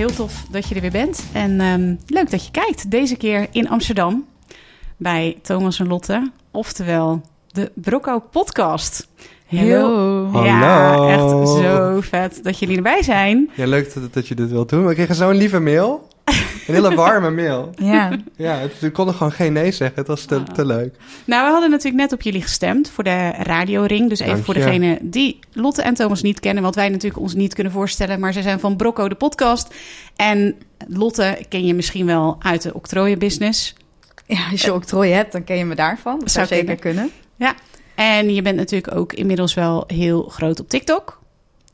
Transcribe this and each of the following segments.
Heel tof dat je er weer bent. En um, leuk dat je kijkt. Deze keer in Amsterdam bij Thomas en Lotte. Oftewel de Brocco Podcast. Heel, Hallo. Ja, echt zo vet dat jullie erbij zijn. Ja, leuk dat, dat je dit wilt doen. We kregen zo'n lieve mail. Een hele warme mail. Ja. Ja, het, we konden gewoon geen nee zeggen. Het was te, te leuk. Nou, we hadden natuurlijk net op jullie gestemd voor de radioring. Dus even Dank voor je. degene die Lotte en Thomas niet kennen. Want wij natuurlijk ons niet kunnen voorstellen. Maar ze zijn van Brocco de podcast. En Lotte ken je misschien wel uit de octrooienbusiness. ja, als je octrooi hebt, dan ken je me daarvan. Dat zou, Zou zeker kunnen. En je bent natuurlijk ook inmiddels wel heel groot op TikTok.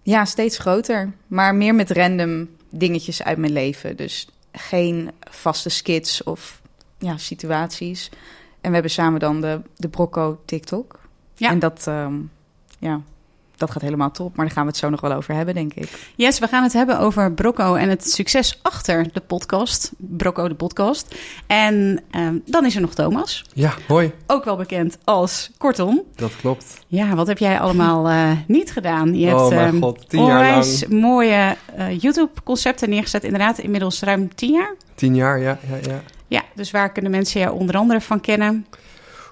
Ja, steeds groter. Maar meer met random dingetjes uit mijn leven. Dus geen vaste skits of ja, situaties. En we hebben samen dan de, de Brocco TikTok. Ja. En dat, ehm, ja, dat gaat helemaal top. Maar daar gaan we het zo nog wel over hebben, denk ik. Yes, we gaan het hebben over Brocco en het succes achter de podcast. Brocco de podcast. En ehm, dan is er nog Thomas. Ja, hoi. Ook wel bekend als Kortom. Dat klopt. Ja, wat heb jij allemaal eh, niet gedaan? Je Oh hebt mijn ehm, god, tien jaar onwijs mooie eh, YouTube-concepten neergezet. Inderdaad, inmiddels ruim tien jaar. Tien jaar, ja, ja, ja. Ja, dus waar kunnen mensen jou onder andere van kennen?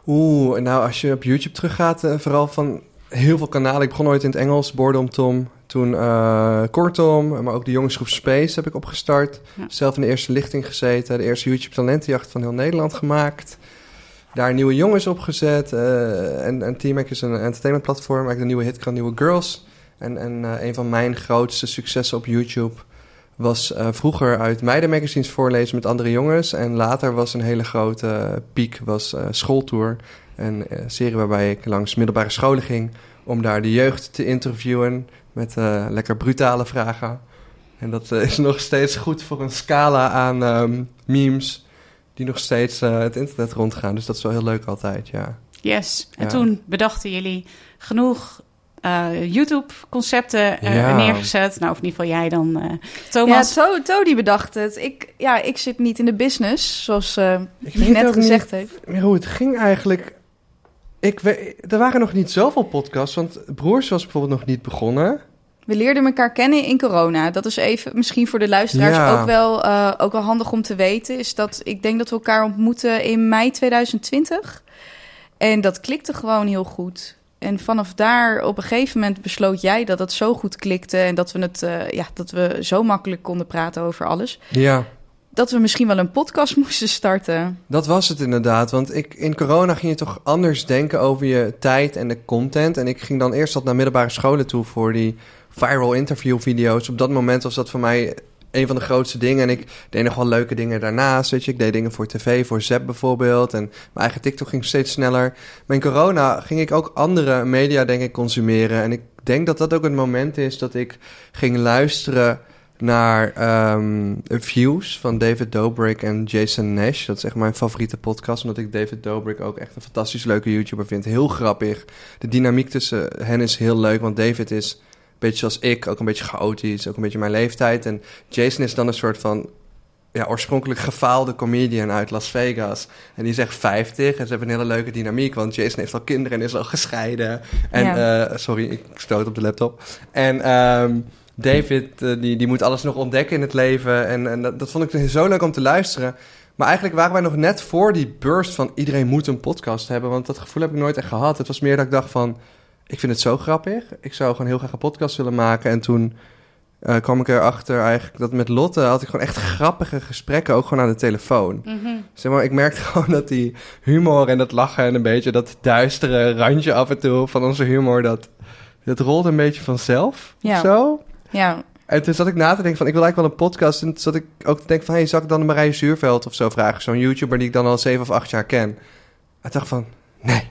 Oeh, nou als je op YouTube teruggaat, eh, vooral van heel veel kanalen. Ik begon ooit in het Engels, Boredom Tom. Toen eh Kortom, maar ook de jongensgroep Space heb ik opgestart. Ja. Zelf in de eerste lichting gezeten. De eerste YouTube talentenjacht van heel Nederland gemaakt. Daar nieuwe jongens opgezet. eh en, en Teamac is een entertainment platform. Eigenlijk de nieuwe hitkrant Nieuwe Girls. En, en eh, een van mijn grootste successen op YouTube was vroeger uit meidenmagazines voorlezen met andere jongens. En later was een hele grote piek, was eh, schooltour. Een serie waarbij ik langs middelbare scholen ging om daar de jeugd te interviewen met eh, lekker brutale vragen. En dat eh, is nog steeds goed voor een scala aan ehm, memes die nog steeds eh, het internet rondgaan. Dus dat is wel heel leuk altijd, ja. Yes. En Ja. toen bedachten jullie genoeg eh, YouTube-concepten eh, Ja. neergezet. Nou, of in ieder geval jij dan, eh, Ja, Thomas. To- Tony bedacht het. Ik, ja, ik zit niet in de business, zoals eh Ik je net gezegd heeft. Maar hoe het ging eigenlijk... Ik weet, er waren nog niet zoveel podcasts, want Broers was bijvoorbeeld nog niet begonnen. We leerden elkaar kennen in corona. Dat is even misschien voor de luisteraars Ja. ook, wel, eh, ook wel handig om te weten. Is dat ik denk dat we elkaar ontmoeten in mei 2020. En dat klikte gewoon heel goed. En vanaf daar, op een gegeven moment, besloot jij dat het zo goed klikte. En dat we, het, eh, ja, dat we zo makkelijk konden praten over alles. Ja, Dat we misschien wel een podcast moesten starten. dat was het inderdaad. Want ik, in corona ging je toch anders denken over je tijd en de content. En ik ging dan eerst wat naar middelbare scholen toe voor die viral interview video's. Op dat moment was dat voor mij een van de grootste dingen. En ik deed nog wel leuke dingen daarnaast. Weet je. Ik deed dingen voor tv, voor Zep bijvoorbeeld. En mijn eigen TikTok ging steeds sneller. Maar in corona ging ik ook andere media, denk ik, consumeren. En ik denk dat dat ook het moment is dat ik ging luisteren naar ehm, Views van David Dobrik en Jason Nash. Dat is echt mijn favoriete podcast, omdat ik David Dobrik ook echt een fantastisch leuke YouTuber vind. Heel grappig. De dynamiek tussen hen is heel leuk, want David is een beetje zoals ik, ook een beetje chaotisch, ook een beetje mijn leeftijd. En Jason is dan een soort van ja, oorspronkelijk gefaalde comedian uit Las Vegas. En die is echt 50 en ze hebben een hele leuke dynamiek, want Jason heeft al kinderen en is al gescheiden. En, eh, sorry, ik stoot op de laptop. En ehm, David, eh, die, die moet alles nog ontdekken in het leven. En, en dat, dat vond ik zo leuk om te luisteren. Maar eigenlijk waren wij nog net voor die burst van iedereen moet een podcast hebben. Want dat gevoel heb ik nooit echt gehad. Het was meer dat ik dacht van, ik vind het zo grappig. Ik zou gewoon heel graag een podcast willen maken. En toen eh, kwam ik erachter eigenlijk dat met Lotte had ik gewoon echt grappige gesprekken. Ook gewoon aan de telefoon. Mhm. Zeg maar, ik merkte gewoon dat die humor en dat lachen en een beetje dat duistere randje af en toe van onze humor, dat, dat rolde een beetje vanzelf. Ja. Of zo. Ja, En toen zat ik na te denken van, ik wil eigenlijk wel een podcast. En toen zat ik ook te denken van, hey, zal ik dan de Marije Zuurveld of zo vragen? Zo'n YouTuber die ik dan al zeven of acht jaar ken. En ik dacht van, nee,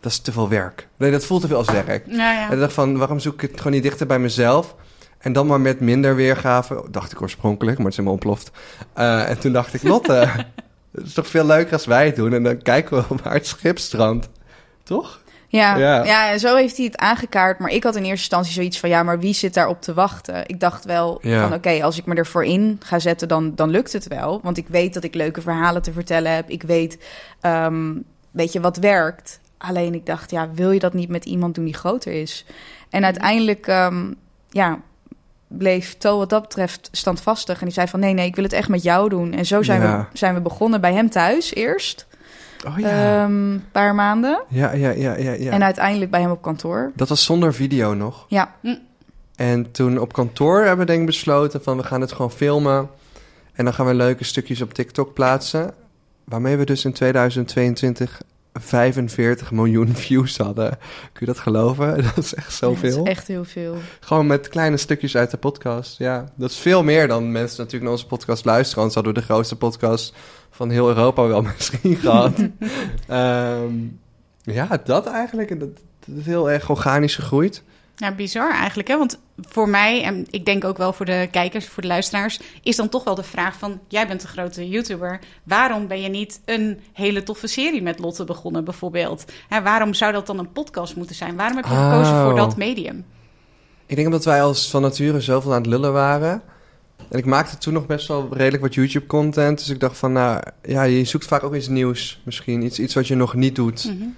dat is te veel werk. Nee, dat voelt te veel als werk. Ja. En ik dacht van, waarom zoek ik het gewoon niet dichter bij mezelf? En dan maar met minder weergave, dacht ik oorspronkelijk, maar het is helemaal ontploft. Eh, en toen dacht ik, Lotte, het is toch veel leuker als wij het doen. En dan kijken we waar het schip strandt. Toch? Ja, Ja. ja. en zo heeft hij het aangekaart. Maar ik had in eerste instantie zoiets van... ja, maar wie zit daarop te wachten? Ik dacht wel Ja. van... oké, als ik me ervoor in ga zetten, dan, dan lukt het wel. Want ik weet dat ik leuke verhalen te vertellen heb. Ik weet, ehm, weet je, wat werkt. Alleen ik dacht, ja, wil je dat niet met iemand doen die groter is? En uiteindelijk, ehm, ja... bleef To wat dat betreft standvastig. En die zei van, nee, nee, ik wil het echt met jou doen. En zo zijn, Ja. we, zijn we begonnen bij hem thuis eerst. Oh ja. Ehm, Een paar maanden. ja, ja, ja, ja, ja. En uiteindelijk bij hem op kantoor. Dat was zonder video nog. Ja, En toen op kantoor hebben we denk ik besloten van we gaan het gewoon filmen. En dan gaan we leuke stukjes op TikTok plaatsen. Waarmee we dus in 2022 45 miljoen views hadden. Kun je dat geloven? Dat is echt dat zoveel. is echt heel veel. Gewoon met kleine stukjes uit de podcast. Ja, dat is veel meer dan mensen natuurlijk naar onze podcast luisteren. Anders hadden we de grootste podcast van heel Europa wel misschien gehad. Ehm, ja, dat eigenlijk. En Dat, dat is heel erg organisch gegroeid. Ja, bizar eigenlijk. Hè? Want voor mij, en ik denk ook wel voor de kijkers, voor de luisteraars, is dan toch wel de vraag van: jij bent een grote YouTuber. Waarom ben je niet een hele toffe serie met Lotte begonnen, bijvoorbeeld? Hè, waarom zou dat dan een podcast moeten zijn? Waarom heb je gekozen voor Oh. dat medium? Ik denk omdat wij als van nature zoveel aan het lullen waren. En ik maakte toen nog best wel redelijk wat YouTube-content. Dus ik dacht van, nou ja, je zoekt vaak ook iets nieuws misschien. Iets, iets wat je nog niet doet. Mhm.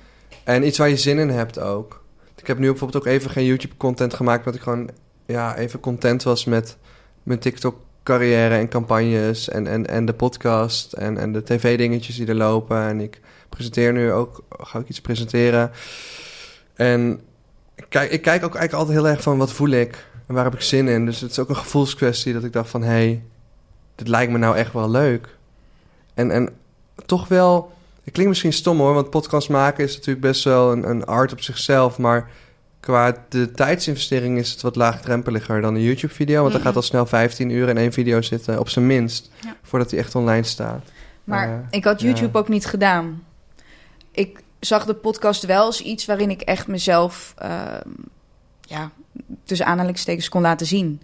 En iets waar je zin in hebt ook. Ik heb nu bijvoorbeeld ook even geen YouTube-content gemaakt... omdat ik gewoon ja, even content was met mijn TikTok-carrière en campagnes... En, en, en de podcast en, en de tv-dingetjes die er lopen. En ik presenteer nu ook, ga ik iets presenteren. En kijk, ik kijk ook eigenlijk altijd heel erg van wat voel ik en waar heb ik zin in. Dus het is ook een gevoelskwestie dat ik dacht van... hé, hey, dit lijkt me nou echt wel leuk. En, en toch wel... Het klinkt misschien stom hoor, want podcast maken is natuurlijk best wel een, een art op zichzelf. Maar qua de tijdsinvestering is het wat laagdrempeliger dan een YouTube-video. Want dan Mhm. gaat al snel 15 uur in één video zitten, op zijn minst. Ja. Voordat hij echt online staat. Maar Eh, ik had ja. YouTube ook niet gedaan. Ik zag de podcast wel als iets waarin ik echt mezelf, ehm, ja, tussen aanhalingstekens kon laten zien.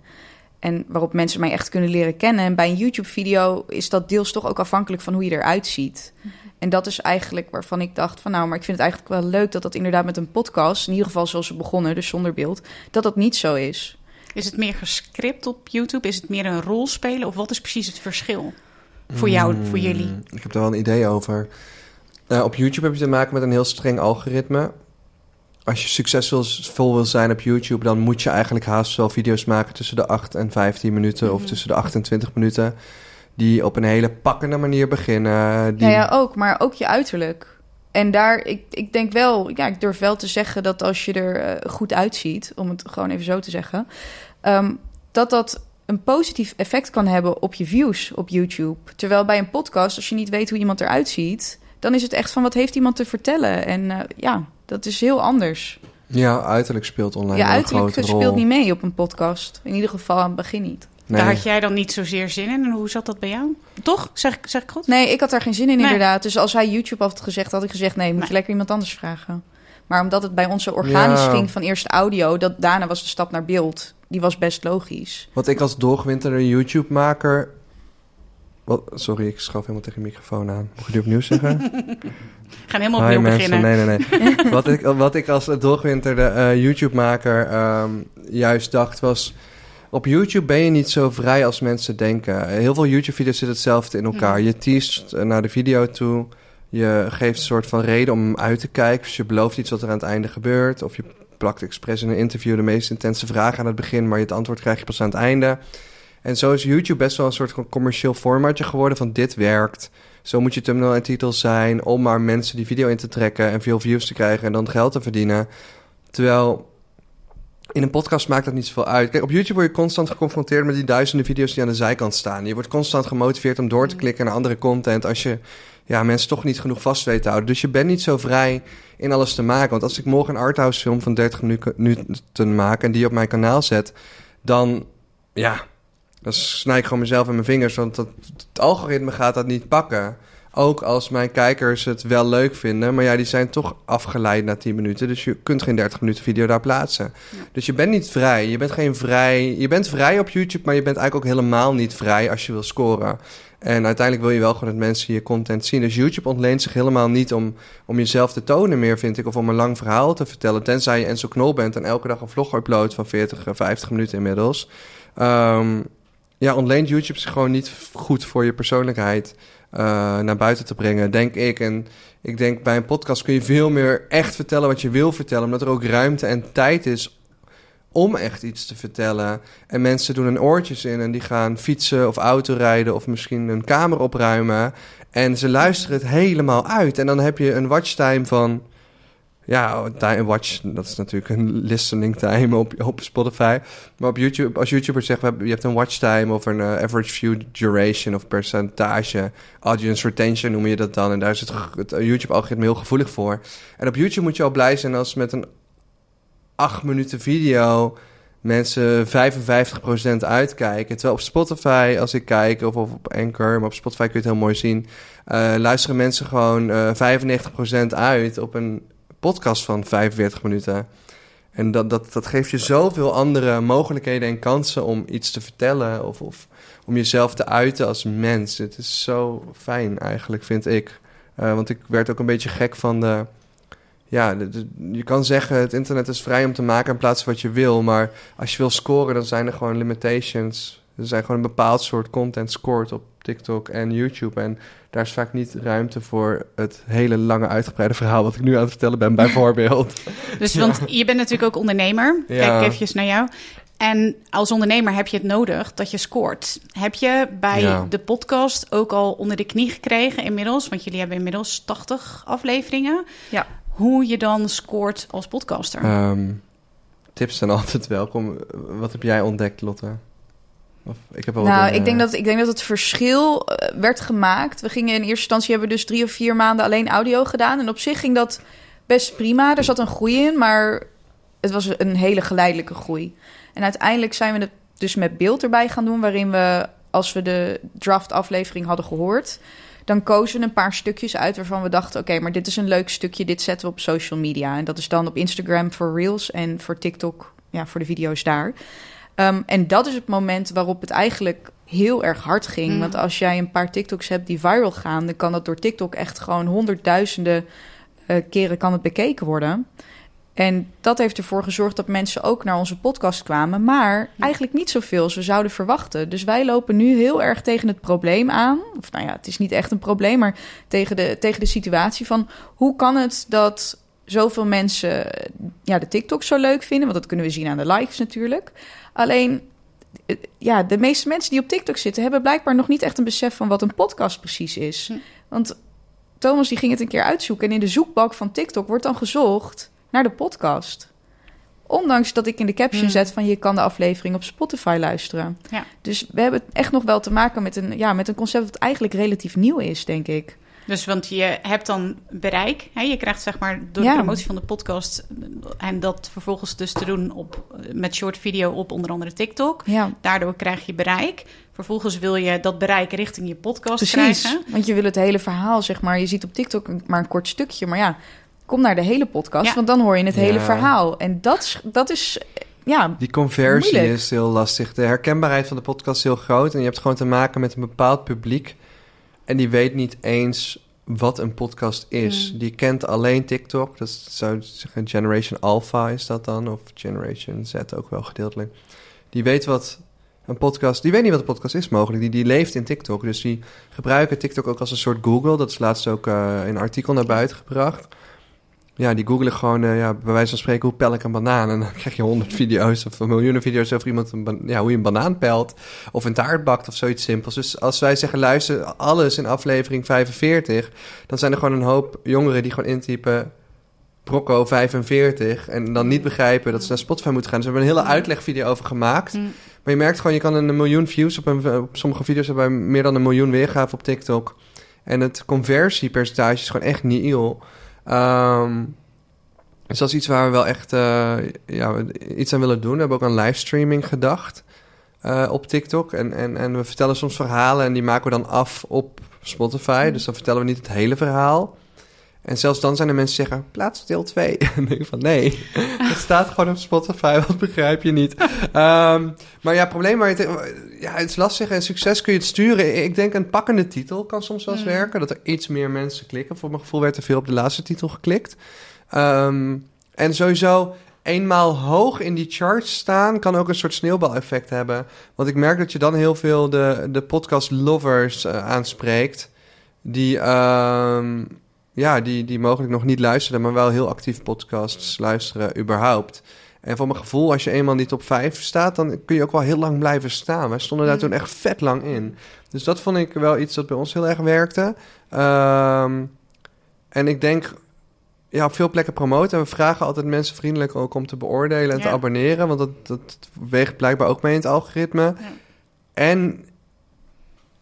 En waarop mensen mij echt kunnen leren kennen. En bij een YouTube-video is dat deels toch ook afhankelijk van hoe je eruit ziet. En dat is eigenlijk waarvan ik dacht van nou, maar ik vind het eigenlijk wel leuk dat dat inderdaad met een podcast, in ieder geval zoals we begonnen, dus zonder beeld, dat dat niet zo is. Is het meer gescript op YouTube? Is het meer een rol spelen? Of wat is precies het verschil voor jou, voor Mm, jullie? Ik heb daar wel een idee over. Eh, op YouTube heb je te maken met een heel streng algoritme. Als je succesvol wil zijn op YouTube, dan moet je eigenlijk haast wel video's maken tussen de 8 en 15 minuten of Mhm. tussen de 8 en 20 minuten. Die op een hele pakkende manier beginnen. Die... Ja, ja, ook, maar ook je uiterlijk. En daar, ik, ik denk wel, ja, ik durf wel te zeggen dat als je er eh, goed uitziet, om het gewoon even zo te zeggen, ehm, dat dat een positief effect kan hebben op je views op YouTube. Terwijl bij een podcast, als je niet weet hoe iemand eruit ziet, dan is het echt van wat heeft iemand te vertellen. En eh, ja, dat is heel anders. Ja, uiterlijk speelt online een uiterlijk speelt rol. niet mee op een podcast. In ieder geval aan het begin niet. Nee. Daar had jij dan niet zozeer zin in. En hoe zat dat bij jou? Toch? Zeg, ik- zeg ik goed? Nee, ik had daar geen zin in Nee. inderdaad. Dus als hij YouTube had gezegd, had ik gezegd... nee, moet Nee. je lekker iemand anders vragen. Maar omdat het bij ons zo organisch Ja. ging van eerst audio... Dat, daarna was de stap naar beeld. Die was best logisch. Wat ik als doorgewinterde YouTube-maker... Wat... Sorry, ik schoof helemaal tegen de microfoon aan. Mag ik die opnieuw zeggen? We gaan helemaal opnieuw beginnen. Nee, nee, nee. wat, ik, wat ik als doorgewinterde eh, YouTube-maker ehm, juist dacht was... Op YouTube ben je niet zo vrij als mensen denken. Heel veel YouTube-video's zitten hetzelfde in elkaar. Mhm. Je teast eh, naar de video toe. Je geeft een soort van reden om uit te kijken. Dus je belooft iets wat er aan het einde gebeurt. Of je plakt expres in een interview de meest intense vraag aan het begin... maar het antwoord krijg je pas aan het einde. En zo is YouTube best wel een soort van commercieel formatje geworden van dit werkt... Zo moet je thumbnail en titel zijn om maar mensen die video in te trekken en veel views te krijgen en dan geld te verdienen. Terwijl in een podcast maakt dat niet zoveel uit. Kijk, op YouTube word je constant geconfronteerd met die duizenden video's die aan de zijkant staan. Je wordt constant gemotiveerd om door te klikken naar andere content als je ja, mensen toch niet genoeg vast weet te houden. Dus je bent niet zo vrij in alles te maken. Want als ik morgen een arthouse film van 30 minuten minuten maak en die op mijn kanaal zet, dan ja, dan snij ik gewoon mezelf in mijn vingers, want dat, het algoritme gaat dat niet pakken. Ook als mijn kijkers het wel leuk vinden, maar ja, die zijn toch afgeleid na 10 minuten. Dus je kunt geen 30 minuten video daar plaatsen. Dus je bent niet vrij. Je bent geen vrij. Je bent vrij op YouTube, maar je bent eigenlijk ook helemaal niet vrij als je wil scoren. En uiteindelijk wil je wel gewoon dat mensen je content zien. Dus YouTube ontleent zich helemaal niet om, om jezelf te tonen meer, vind ik. Of om een lang verhaal te vertellen. Tenzij je Enzo Knol bent en elke dag een vlog uploadt van 40, 50 minuten inmiddels. Um, ja, ontleent YouTube zich gewoon niet goed voor je persoonlijkheid uh, naar buiten te brengen, denk ik. En ik denk bij een podcast kun je veel meer echt vertellen wat je wil vertellen. Omdat er ook ruimte en tijd is om echt iets te vertellen. En mensen doen een oortjes in en die gaan fietsen of autorijden of misschien een kamer opruimen. En ze luisteren het helemaal uit. En dan heb je een watchtime van. Ja, time watch, dat is natuurlijk een listening time op, op Spotify. Maar op YouTube, als YouTuber zegt, je hebt een watchtime of een uh, average view duration of percentage, audience retention noem je dat dan. En daar is het, het YouTube-algoritme heel gevoelig voor. En op YouTube moet je al blij zijn als met een acht minuten video mensen 55% uitkijken. Terwijl op Spotify, als ik kijk, of, of op Anchor, maar op Spotify kun je het heel mooi zien, uh, luisteren mensen gewoon uh, 95% uit op een podcast van 45 minuten. En dat, dat, dat geeft je zoveel andere mogelijkheden en kansen om iets te vertellen of, of om jezelf te uiten als mens. Het is zo fijn eigenlijk, vind ik. Uh, want ik werd ook een beetje gek van de ja, je kan zeggen het internet is vrij om te maken en plaatsen wat je wil. Maar als je wil scoren, dan zijn er gewoon limitations. Er zijn gewoon een bepaald soort content scoort op TikTok en YouTube. En daar is vaak niet ruimte voor het hele lange uitgebreide verhaal wat ik nu aan het vertellen ben, bijvoorbeeld. dus want je bent natuurlijk ook ondernemer. Kijk even naar jou. En als ondernemer heb je het nodig dat je scoort. Heb je bij de podcast ook al onder de knie gekregen inmiddels? Want jullie hebben inmiddels 80 afleveringen. Ja hoe je dan scoort als podcaster? Um, tips zijn altijd welkom. Wat heb jij ontdekt, Lotte? Of, ik heb wel nou, ik, denk dat, ik denk dat het verschil eh, werd gemaakt. We gingen in eerste instantie hebben we dus drie of vier maanden alleen audio gedaan. En op zich ging dat best prima. Er zat een groei in, maar het was een hele geleidelijke groei. En uiteindelijk zijn we het dus met beeld erbij gaan doen, waarin we, als we de draft aflevering hadden gehoord, dan kozen we een paar stukjes uit waarvan we dachten: oké, maar dit is een leuk stukje, dit zetten we op social media. En dat is dan op Instagram voor Reels en voor TikTok, ja, voor de video's daar. Um, en dat is het moment waarop het eigenlijk heel erg hard ging. Mm. Want als jij een paar TikToks hebt die viral gaan, dan kan dat door TikTok echt gewoon honderdduizenden uh, keren kan het bekeken worden. En dat heeft ervoor gezorgd dat mensen ook naar onze podcast kwamen, maar eigenlijk niet zoveel als we zouden verwachten. Dus wij lopen nu heel erg tegen het probleem aan. Of nou ja, het is niet echt een probleem, maar tegen de, tegen de situatie van hoe kan het dat zoveel mensen ja, de TikTok zo leuk vinden? Want dat kunnen we zien aan de likes natuurlijk. Alleen, eh, ja, de meeste mensen die op TikTok zitten hebben blijkbaar nog niet echt een besef van wat een podcast precies is. Hm. Want Thomas die ging het een keer uitzoeken en in de zoekbalk van TikTok wordt dan gezocht naar de podcast. Ondanks dat ik in de caption hmm. zet van je kan de aflevering op Spotify luisteren. Ja. Dus we hebben echt nog wel te maken met een, ja, met een concept dat eigenlijk relatief nieuw is, denk ik. Dus want je hebt dan bereik. Hè? Je krijgt zeg maar door de promotie van de podcast en dat vervolgens dus te doen op, met short video op onder andere TikTok. Ja. Daardoor krijg je bereik. Vervolgens wil je dat bereik richting je podcast Precies, krijgen. Want je wil het hele verhaal, zeg maar. Je ziet op TikTok maar een kort stukje. Maar ja, kom naar de hele podcast, want dan hoor je het hele verhaal. En dat, dat is ja, die conversie is heel lastig. De herkenbaarheid van de podcast is heel groot. En je hebt gewoon te maken met een bepaald publiek. En die weet niet eens wat een podcast is. Mm. Die kent alleen TikTok. Dat zou zeggen Generation Alpha is dat dan. Of Generation Z ook wel gedeeltelijk. Die weet wat een podcast... Die weet niet wat een podcast is mogelijk. Die, die leeft in TikTok. Dus die gebruiken TikTok ook als een soort Google. Dat is laatst ook uh, een artikel naar buiten gebracht ja, die googelen gewoon, uh, ja, bij wijze van spreken, hoe pel ik een banaan? En dan krijg je honderd video's of miljoenen video's over iemand, een ja, hoe je een banaan pelt. Of een taart bakt of zoiets simpels. Dus als wij zeggen, luister, alles in aflevering 45, dan zijn er gewoon een hoop jongeren die gewoon intypen Brocco 45 en dan niet begrijpen dat ze naar Spotify moeten gaan. Dus we hebben een hele uitlegvideo over gemaakt. Mm. Maar je merkt gewoon, je kan een miljoen views op, een, op sommige video's hebben meer dan een miljoen weergaven op TikTok. En het conversiepercentage is gewoon echt niet heel. Um, dus dat is iets waar we wel echt uh, ja, iets aan willen doen. We hebben ook aan livestreaming gedacht. eh, op TikTok. En, en, en we vertellen soms verhalen en die maken we dan af op Spotify. Dus dan vertellen we niet het hele verhaal. En zelfs dan zijn er mensen die zeggen, plaats deel 2. en dan denk ik van, nee, het staat gewoon op Spotify, wat begrijp je niet. Ehm, maar ja, probleem waar je te- ja, het is lastig en succes kun je het sturen. Ik denk een pakkende titel kan soms wel eens Mm. werken, dat er iets meer mensen klikken. Voor mijn gevoel werd er veel op de laatste titel geklikt. Ehm, en sowieso, eenmaal hoog in die charts staan, kan ook een soort sneeuwbaleffect hebben. Want ik merk dat je dan heel veel de, de podcast lovers eh, aanspreekt. Die, ehm, ja, die, die mogelijk nog niet luisteren, maar wel heel actief podcasts luisteren überhaupt. En voor mijn gevoel, als je eenmaal in die top 5 staat, dan kun je ook wel heel lang blijven staan. Wij stonden daar toen echt vet lang in. Dus dat vond ik wel iets dat bij ons heel erg werkte. Ehm, en ik denk, ja, op veel plekken promoten. En we vragen altijd mensen vriendelijk ook om te beoordelen en te abonneren. Want dat, dat weegt blijkbaar ook mee in het algoritme. Ja. En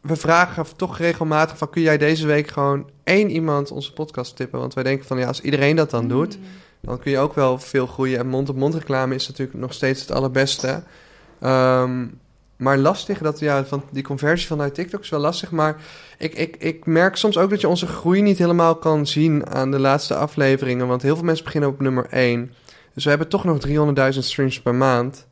we vragen toch regelmatig van... kun jij deze week gewoon één iemand onze podcast tippen? Want wij denken van, ja, als iedereen dat dan doet... dan kun je ook wel veel groeien. En mond-op-mond reclame is natuurlijk nog steeds het allerbeste. Ehm, maar lastig, dat, ja, van die conversie vanuit TikTok is wel lastig. Maar ik, ik, ik merk soms ook dat je onze groei niet helemaal kan zien aan de laatste afleveringen. Want heel veel mensen beginnen op nummer 1. Dus we hebben toch nog 300.000 streams per maand.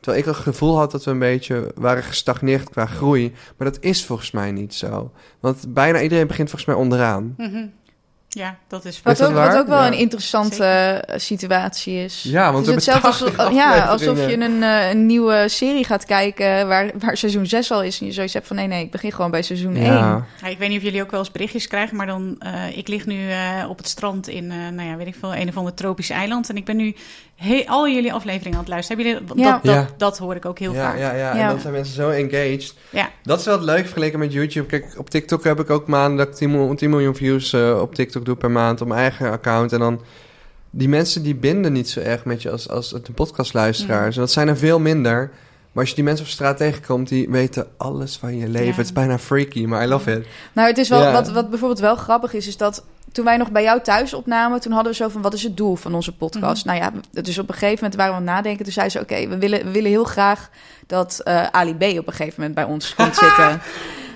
Terwijl ik het gevoel had dat we een beetje waren gestagneerd qua groei. Maar dat is volgens mij niet zo. Want bijna iedereen begint volgens mij onderaan. Mhm. Ja, dat is Is Wat dat ook, waar? wat ook wel Ja. een interessante eh, situatie is. Ja, want het is hetzelfde hebben alsof, 80 ja, alsof je een, eh, een nieuwe serie gaat kijken waar, waar seizoen 6 al is. En je zoiets hebt van nee, nee, ik begin gewoon bij seizoen 1. Ja. Ja, ik weet niet of jullie ook wel eens berichtjes krijgen, maar dan, eh, ik lig nu eh, op het strand in, eh, nou ja, weet ik veel, een of ander tropisch eiland. En ik ben nu he- al jullie afleveringen aan het luisteren. Hebben jullie, Ja. dat, dat, Ja. dat hoor ik ook heel ja, vaak. Ja, ja, Ja. en dan zijn mensen zo engaged. Ja. Dat is wel het leuk vergeleken met YouTube. Kijk, op TikTok heb ik ook maanden dat ik 10, miljoen- 10 miljoen views op TikTok doe per maand op mijn eigen account. En dan, die mensen die binden niet zo erg met je als, als de podcastluisteraars. En dat zijn er veel minder. Maar als je die mensen op straat tegenkomt, die weten alles van je leven. Ja. Het is bijna freaky, maar I love it. Nou, het is wel, Ja. wat, wat bijvoorbeeld wel grappig is, is dat toen wij nog bij jou thuis opnamen, toen hadden we zo van, wat is het doel van onze podcast? Nou ja, dus op een gegeven moment waren we aan het nadenken. Toen zei ze, oké, we, willen, we willen heel graag dat eh, Ali B op een gegeven moment bij ons komt zitten.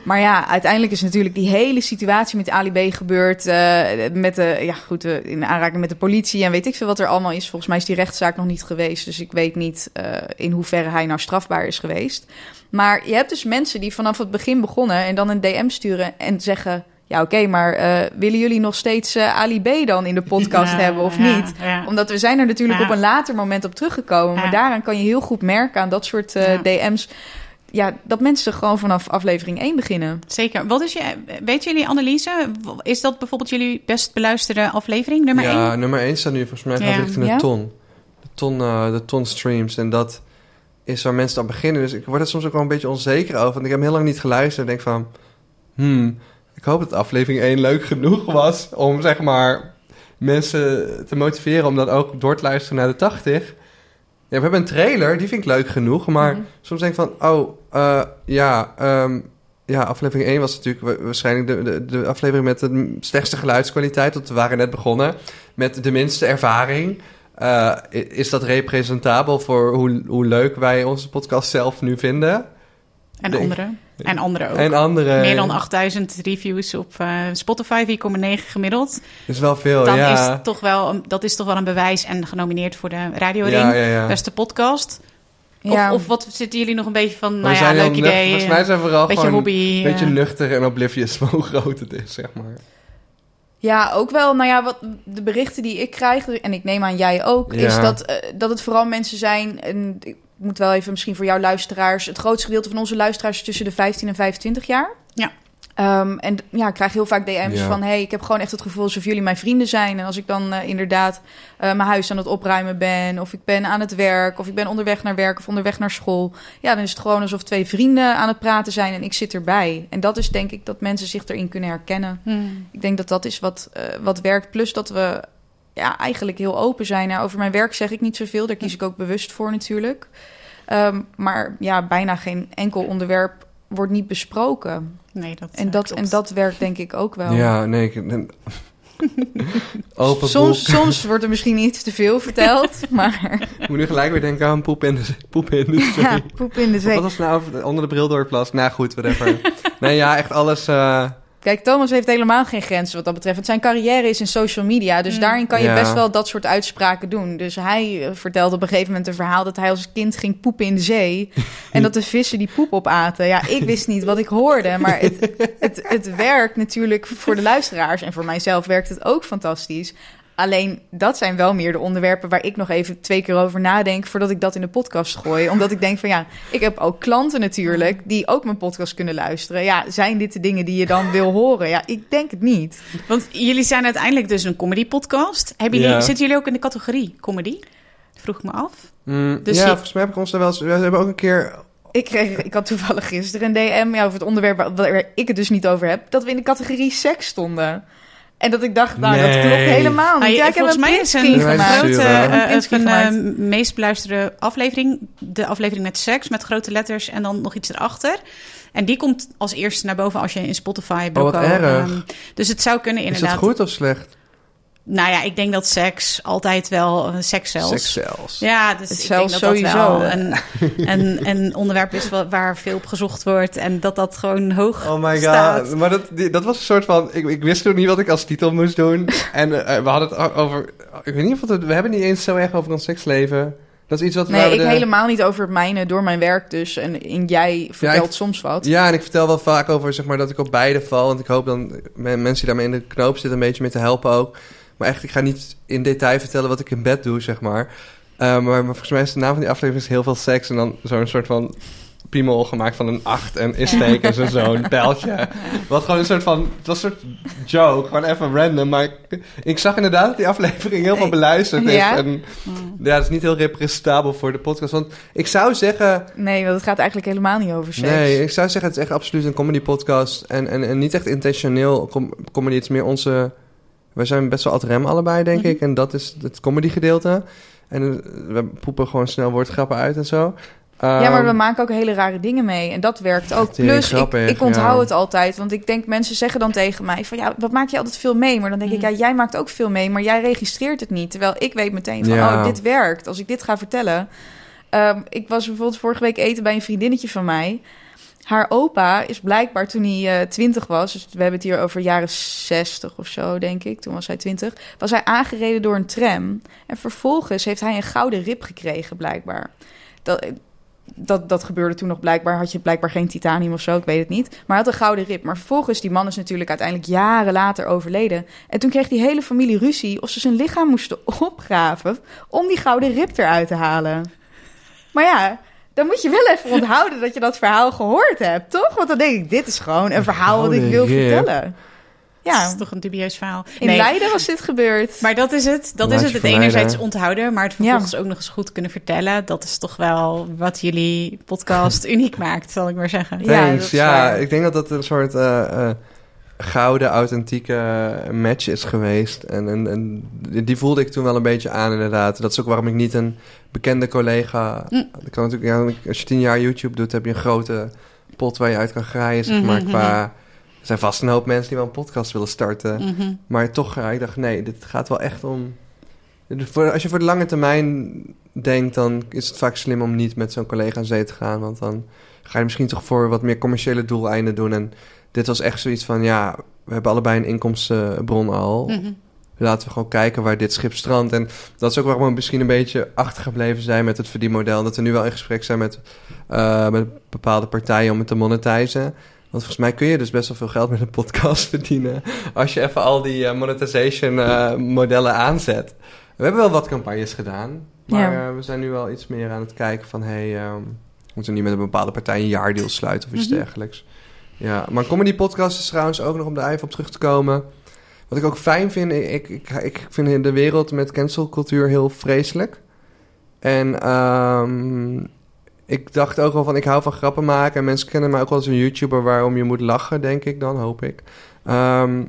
Maar ja, uiteindelijk is natuurlijk die hele situatie met Ali B gebeurd. eh, met de, ja goed, eh, in aanraking met de politie en weet ik veel wat er allemaal is. Volgens mij is die rechtszaak nog niet geweest. Dus ik weet niet eh, in hoeverre hij nou strafbaar is geweest. Maar je hebt dus mensen die vanaf het begin begonnen en dan een DM sturen en zeggen: Ja, oké, maar willen jullie nog steeds Ali B dan in de podcast Ja, hebben of ja, niet? ja. Omdat we zijn er natuurlijk op een later moment op teruggekomen. Maar daaraan kan je heel goed merken aan dat soort. DM's. Ja, dat mensen gewoon vanaf aflevering 1 beginnen. Zeker. Wat is je, weet jullie analyse? Is dat bijvoorbeeld jullie best beluisterde aflevering, nummer ja, 1? nummer 1 staat nu volgens mij gaat Ja. richting de Ja? ton. De ton, eh, de ton streams. En dat is waar mensen aan beginnen. Dus ik word er soms ook wel een beetje onzeker over. Want ik heb heel lang niet geluisterd. En denk van, hmm, ik hoop dat aflevering 1 leuk genoeg was om zeg maar mensen te motiveren om dan ook door te luisteren naar de 80. Ja, we hebben een trailer, die vind ik leuk genoeg. Maar Mhm. soms denk ik van, oh, eh, ja, ehm, ja, aflevering 1 was natuurlijk wa- waarschijnlijk de, de, de aflevering met de slechtste geluidskwaliteit. Want we waren net begonnen met de minste ervaring. Eh, is dat representabel voor hoe, hoe leuk wij onze podcast zelf nu vinden? En denk- andere. En andere ook. En andere. Meer dan 8000 reviews op eh, Spotify, 4,9 gemiddeld. is wel veel, Dan ja. is het toch wel, een- dat is toch wel een bewijs en genomineerd voor de Radio Ring. ja, ja, ja. Beste podcast. Ja. Of, of wat zitten jullie nog een beetje van, we nou ja, leuk idee. Volgens mij zijn we vooral beetje gewoon hobby. een beetje eh. nuchter en oblivious van hoe groot het is, zeg maar. Ja, ook wel. Nou ja, wat de berichten die ik krijg, en ik neem aan jij ook, Ja. is dat, eh, dat het vooral mensen zijn. En ik moet wel even misschien voor jouw luisteraars. Het grootste gedeelte van onze luisteraars is tussen de 15 en 25 jaar. Ja. Ehm, en ja, ik krijg heel vaak DM's Ja. van: hey, ik heb gewoon echt het gevoel alsof jullie mijn vrienden zijn. En als ik dan eh, inderdaad eh, mijn huis aan het opruimen ben, of ik ben aan het werk, of ik ben onderweg naar werk of onderweg naar school, ja, dan is het gewoon alsof twee vrienden aan het praten zijn en ik zit erbij. En dat is denk ik dat mensen zich erin kunnen herkennen. Hmm. Ik denk dat dat is wat, eh, wat werkt. Plus dat we ja, eigenlijk heel open zijn. Nou, over mijn werk zeg ik niet zoveel. Daar kies ik ook bewust voor natuurlijk. Ehm, maar ja, bijna geen enkel onderwerp wordt niet besproken. Nee, dat, En dat, klopt. en dat werkt denk ik ook wel. Ja, nee. Ik, en- Open Soms, boek. soms wordt er misschien iets te veel verteld, maar Ik moet nu gelijk weer denken aan poep in de, poep in de zee. ja, poep in de Wat zee. was nou over- onder de bril door het plas? Nou goed, whatever. nee, ja, echt alles... eh, Kijk, Thomas heeft helemaal geen grenzen wat dat betreft. Zijn carrière is in social media. Dus Mm. daarin kan je Ja. best wel dat soort uitspraken doen. Dus hij eh, vertelde op een gegeven moment een verhaal... dat hij als kind ging poepen in de zee. en dat de vissen die poep opaten. Ja, ik wist niet wat ik hoorde. Maar het, het, het werkt natuurlijk voor de luisteraars. En voor mijzelf werkt het ook fantastisch. Alleen, dat zijn wel meer de onderwerpen... waar ik nog even twee keer over nadenk... voordat ik dat in de podcast gooi. Omdat ik denk van ja, ik heb ook klanten natuurlijk... die ook mijn podcast kunnen luisteren. Ja, zijn dit de dingen die je dan wil horen? Ja, ik denk het niet. Want jullie zijn uiteindelijk dus een comedy podcast. Hebben jullie, Ja. Zitten jullie ook in de categorie comedy? Vroeg ik me af. mm, Dus ja, je- volgens mij heb ik ons er wel eens... We hebben ook een keer... Ik, kreeg, ik had toevallig gisteren een DM ja, over het onderwerp waar, waar ik het dus niet over heb. Dat we in de categorie seks stonden. En dat ik dacht, nou, dat Nee. klopt helemaal niet. Ah, ja, ik heb volgens een mij is een grote, eh, van de meest beluisterde aflevering. De aflevering met seks, met grote letters en dan nog iets erachter. En die komt als eerste naar boven als je in Spotify... Oh, wat Boko, erg. ehm, dus het zou kunnen Is inderdaad... dat goed of slecht? Nou ja, ik denk dat seks altijd wel... eh, seks zelfs. Seks zelfs. Ja, dus Het ik zelfs denk dat dat sowieso. wel een, een, een onderwerp is wa- waar veel op gezocht wordt en dat dat gewoon hoog Oh my god. staat. Maar dat, die- dat was een soort van... Ik, ik wist toen niet wat ik als titel moest doen. en eh, we hadden het over... Ik weet niet of het... We hebben niet eens zo erg over ons seksleven. Dat is iets wat... Nee, we ik de- helemaal niet over het mijne door mijn werk dus. En in jij vertelt ik- soms wat. Ja, en ik vertel wel vaak over zeg maar, dat ik op beide val. Want ik hoop dan me- mensen die daarmee in de knoop zitten... een beetje mee te helpen ook. Maar echt, ik ga niet in detail vertellen wat ik in bed doe, zeg maar. Eh, maar, maar volgens mij is de naam van die aflevering is heel veel seks... en dan zo'n soort van piemel gemaakt van een acht en is-tekens en zo'n pijltje. Wat gewoon een soort van... Het was een soort joke, gewoon even random. Maar ik, ik zag inderdaad dat die aflevering heel veel beluisterd is. Ja? En ja, het is niet heel representabel voor de podcast. Want ik zou zeggen... Nee, want het gaat eigenlijk helemaal niet over seks. Nee, ik zou zeggen, het is echt absoluut een comedy podcast. En, en, en niet echt intentioneel com- comedy. Het is meer onze... Wij zijn best wel ad rem allebei, denk Mhm. ik. En dat is het comedy gedeelte. En eh, we poepen gewoon snel woordgrappen uit en zo. Ja, maar we Ehm, maken ook hele rare dingen mee. En dat werkt ook. Plus, ik, grappig, ik onthoud ja. het altijd. Want ik denk, mensen zeggen dan tegen mij van... ja, wat maak je altijd veel mee? Maar dan denk ik, Mm. ja, jij maakt ook veel mee... maar jij registreert het niet. Terwijl ik weet meteen van, Ja. oh, dit werkt. Als ik dit ga vertellen... Ehm, ik was bijvoorbeeld vorige week eten bij een vriendinnetje van mij. Haar opa is blijkbaar toen hij eh, 20 was... dus we hebben het hier over jaren 60 of zo, denk ik. Toen was hij 20. Was hij aangereden door een tram. En vervolgens heeft hij een gouden rib gekregen, blijkbaar. Dat, dat, dat gebeurde toen nog blijkbaar. Had je blijkbaar geen titanium of zo, ik weet het niet. Maar hij had een gouden rib. Maar vervolgens, die man is natuurlijk uiteindelijk jaren later overleden. En toen kreeg die hele familie ruzie of ze zijn lichaam moesten opgraven... om die gouden rib eruit te halen. Maar ja, dan moet je wel even onthouden dat je dat verhaal gehoord hebt, toch? Want dan denk ik, dit is gewoon een verhaal wat ik wil vertellen. Dat Ja, is toch een dubieus verhaal. in Leiden was dit gebeurd. Maar dat is het. Dat Laat is het. Het enerzijds onthouden, maar het vervolgens ook nog eens goed kunnen vertellen. Dat is toch wel wat jullie podcast uniek maakt, zal ik maar zeggen. Ja, Thanks. dat Ja, ik denk dat dat een soort eh, eh, gouden, authentieke match is geweest. En, en, en die voelde ik toen wel een beetje aan, inderdaad. Dat is ook waarom ik niet een bekende collega... Mm. Ik kan natuurlijk, ja, als je tien jaar YouTube doet, heb je een grote pot waar je uit kan graaien, zeg Mhm, maar. mhm. Qua, er zijn vast een hoop mensen die wel een podcast willen starten. Mhm. Maar toch, ja, ik dacht, nee, dit gaat wel echt om... Als je voor de lange termijn denkt, dan is het vaak slim om niet met zo'n collega aan zee te gaan. Want dan ga je misschien toch voor wat meer commerciële doeleinden doen. En dit was echt zoiets van, ja, we hebben allebei een inkomstenbron al. Mhm. Laten we gewoon kijken waar dit schip strandt. En dat is ook waarom we misschien een beetje achtergebleven zijn met het verdienmodel. Dat we nu wel in gesprek zijn met, eh, met bepaalde partijen om het te monetizen. Want volgens mij kun je dus best wel veel geld met een podcast verdienen. Als je even al die eh, monetization eh, modellen aanzet. We hebben wel wat campagnes gedaan. Maar Ja. we zijn nu wel iets meer aan het kijken van... hey, ehm, moeten we niet met een bepaalde partij een jaardeal sluiten of iets Mhm. dergelijks. Ja, maar comedy podcast is trouwens ook nog om daar even op terug te komen. Wat ik ook fijn vind, ik, ik, ik vind de wereld met cancelcultuur heel vreselijk. En ehm, ik dacht ook wel van, ik hou van grappen maken. En mensen kennen mij ook als een YouTuber waarom je moet lachen, denk ik dan, hoop ik. Ehm,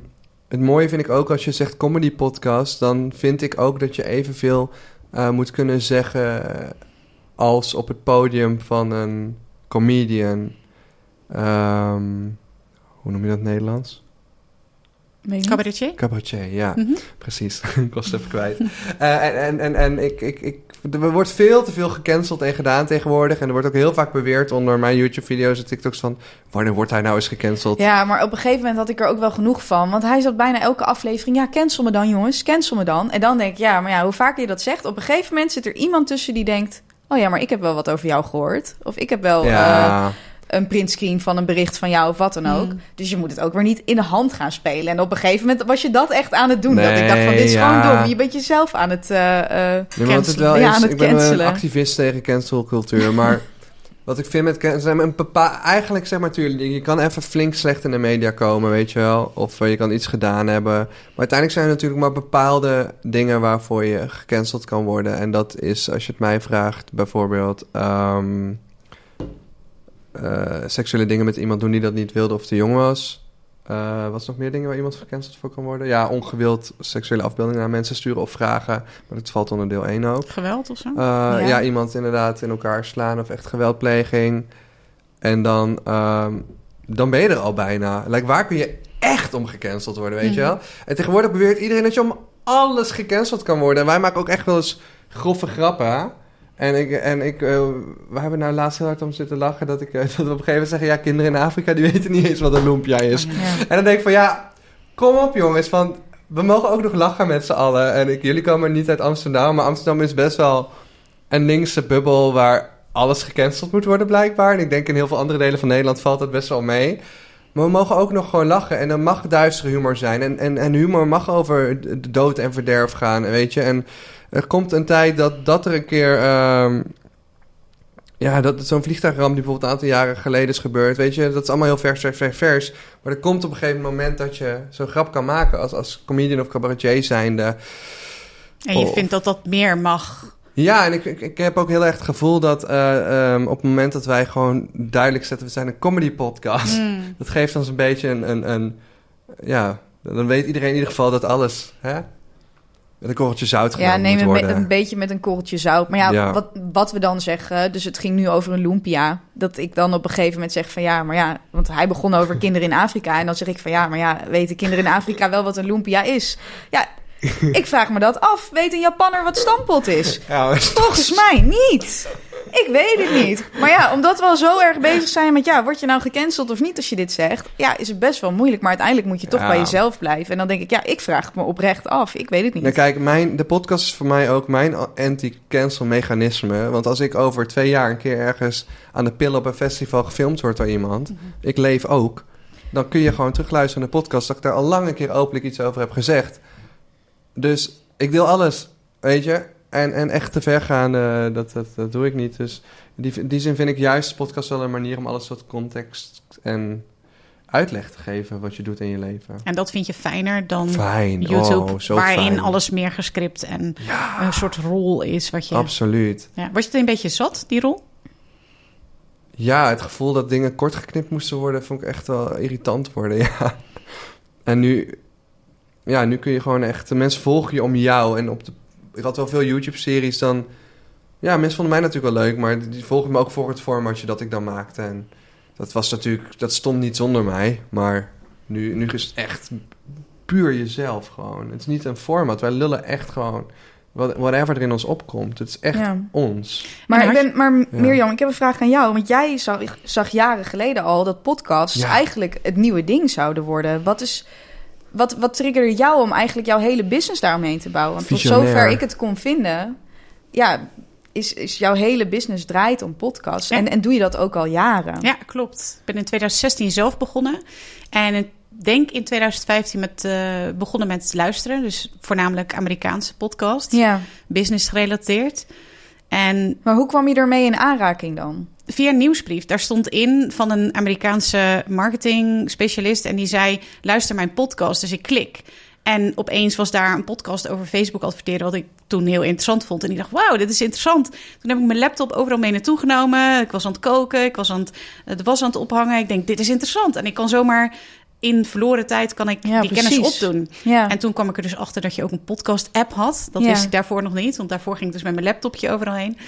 het mooie vind ik ook als je zegt comedy podcast, dan vind ik ook dat je evenveel eh, moet kunnen zeggen als op het podium van een comedian. Ehm, hoe noem je dat in het Nederlands? Cabaretier? Cabaretier, ja. Mhm. Precies, ik was het even kwijt. Eh, en en, en, en ik, ik, ik, er wordt veel te veel gecanceld en gedaan tegenwoordig. En er wordt ook heel vaak beweerd onder mijn YouTube-video's en TikToks van... wanneer wordt hij nou eens gecanceld? Ja, maar op een gegeven moment had ik er ook wel genoeg van. Want hij zat bijna elke aflevering... Ja, cancel me dan, jongens. Cancel me dan. En dan denk ik, ja, maar ja, hoe vaker je dat zegt... op een gegeven moment zit er iemand tussen die denkt... Oh ja, maar ik heb wel wat over jou gehoord. Of ik heb wel eh, Ja, een printscreen van een bericht van jou of wat dan ook. Mm. Dus je moet het ook weer niet in de hand gaan spelen. En op een gegeven moment was je dat echt aan het doen. dat ik dacht van, dit is ja. gewoon dom. Je bent jezelf aan het... Nee, wat het wel Ja, is, aan het ik ben een cancelen. activist tegen cancelcultuur, maar wat ik vind met cancelen, een eigenlijk zeg maar natuurlijk, je kan even flink slecht in de media komen, weet je wel, of eh, je kan iets gedaan hebben, maar uiteindelijk zijn er natuurlijk maar bepaalde dingen waarvoor je gecanceld kan worden en dat is, als je het mij vraagt, bijvoorbeeld ehm, eh, seksuele dingen met iemand doen die dat niet wilde of te jong was. Eh, wat is nog meer dingen waar iemand gecanceld voor kan worden? Ja, ongewild seksuele afbeeldingen naar mensen sturen of vragen. Maar dat valt onder deel 1 ook. Geweld of zo? Eh, ja. Ja. iemand inderdaad in elkaar slaan of echt geweldpleging. En dan, ehm, dan ben je er al bijna. Like, waar kun je echt om gecanceld worden, weet je Mhm. wel? En tegenwoordig beweert iedereen dat je om alles gecanceld kan worden. En wij maken ook echt wel eens grove grappen. En ik, en ik eh, we hebben nou laatst heel hard om zitten lachen dat, ik, eh, dat we op een gegeven moment zeggen... ja, kinderen in Afrika die weten niet eens wat een lumpia is. ja. En dan denk ik van ja, kom op jongens, van we mogen ook nog lachen met z'n allen. En ik, jullie komen niet uit Amsterdam, maar Amsterdam is best wel een linkse bubbel waar alles gecanceld moet worden blijkbaar. En ik denk in heel veel andere delen van Nederland valt dat best wel mee. Maar we mogen ook nog gewoon lachen. En er mag duistere humor zijn. En, en, en humor mag over de dood en verderf gaan, weet je. En er komt een tijd dat, dat er een keer... ehm, ja, dat zo'n vliegtuigramp die bijvoorbeeld een aantal jaren geleden is gebeurd, weet je, dat is allemaal heel vers, vers, vers. Maar er komt op een gegeven moment dat je zo'n grap kan maken als, als comedian of cabaretier zijnde. En je vindt dat dat meer mag. Ja, en ik, ik, ik heb ook heel erg het gevoel dat eh, ehm, op het moment dat wij gewoon duidelijk zetten, we zijn een comedy podcast. Mm. Dat geeft ons een beetje een, een, een, ja, dan weet iedereen in ieder geval dat alles, hè, met een korreltje zout Ja, neem een, be- een beetje met een korreltje zout. Maar ja, Ja. Wat, wat we dan zeggen, dus het ging nu over een lumpia. Dat ik dan op een gegeven moment zeg van ja, maar ja, want hij begon over kinderen in Afrika. En dan zeg ik van ja, maar ja, weten kinderen in Afrika wel wat een lumpia is? Ja, ik vraag me dat af. Weet een Japanner wat stampot is? Ja, maar- Volgens mij niet. Ik weet het niet. Maar ja, omdat we al zo erg bezig zijn met... ja, word je nou gecanceld of niet als je dit zegt... ja, is het best wel moeilijk. Maar uiteindelijk moet je toch Ja. bij jezelf blijven. En dan denk ik, ja, ik vraag het me oprecht af. Ik weet het niet. Nou, kijk, mijn, de podcast is voor mij ook mijn anti-cancel mechanisme. Want als ik over twee jaar een keer ergens aan de pillen op een festival gefilmd word door iemand, ik leef ook, dan kun je gewoon terugluisteren naar de podcast dat ik daar al lang een keer openlijk iets over heb gezegd. Dus ik deel alles, weet je. En, en echt te ver gaan, eh, dat, dat, dat doe ik niet. Dus in die, in die zin vind ik juist de podcast wel een manier om alles wat context en uitleg te geven wat je doet in je leven. En dat vind je fijner dan Fijn, YouTube, oh, zo waarin fijn. alles meer gescript en Ja, een soort rol is wat je. absoluut. Ja. Was je het een beetje zat, die rol? Ja, het gevoel dat dingen kort geknipt moesten worden, vond ik echt wel irritant worden, ja. En nu, ja, nu kun je gewoon echt, de mensen volgen je om jou. En op de, ik had wel veel YouTube-series dan, ja, mensen vonden mij natuurlijk wel leuk, maar die volgen me ook voor het formatje dat ik dan maakte. En dat was natuurlijk, dat stond niet zonder mij, maar nu, nu is het echt puur jezelf gewoon. Het is niet een format, wij lullen echt gewoon what- whatever er in ons opkomt. Het is echt Ja. ons. Maar, ik ben, maar Ja. Mirjam, ik heb een vraag aan jou. Want jij zag, zag jaren geleden al dat podcasts Ja. eigenlijk het nieuwe ding zouden worden. Wat, is, wat, wat triggerde jou om eigenlijk jouw hele business daaromheen te bouwen? Want tot Visionair. zover ik het kon vinden, ja, is, is jouw hele business draait om podcasts. Ja. En, en doe je dat ook al jaren? Ja, klopt. Ik ben in 2016 zelf begonnen. En ik denk in 2015 met, eh, begonnen met luisteren. Dus voornamelijk Amerikaanse podcast. Ja. Business gerelateerd. En Maar hoe kwam je ermee in aanraking dan? Via een nieuwsbrief. Daar stond in van een Amerikaanse marketing specialist. En die zei: luister mijn podcast. Dus ik klik. En opeens was daar een podcast over Facebook adverteren, wat ik toen heel interessant vond. En ik dacht, wauw, dit is interessant. Toen heb ik mijn laptop overal mee naartoe genomen. Ik was aan het koken, ik was aan het, het was aan het ophangen. Ik denk, dit is interessant. En ik kan zomaar in verloren tijd kan ik Ja, die kennis opdoen. Ja. En toen kwam ik er dus achter dat je ook een podcast-app had. Dat Ja. wist ik daarvoor nog niet, want daarvoor ging ik dus met mijn laptopje overal heen.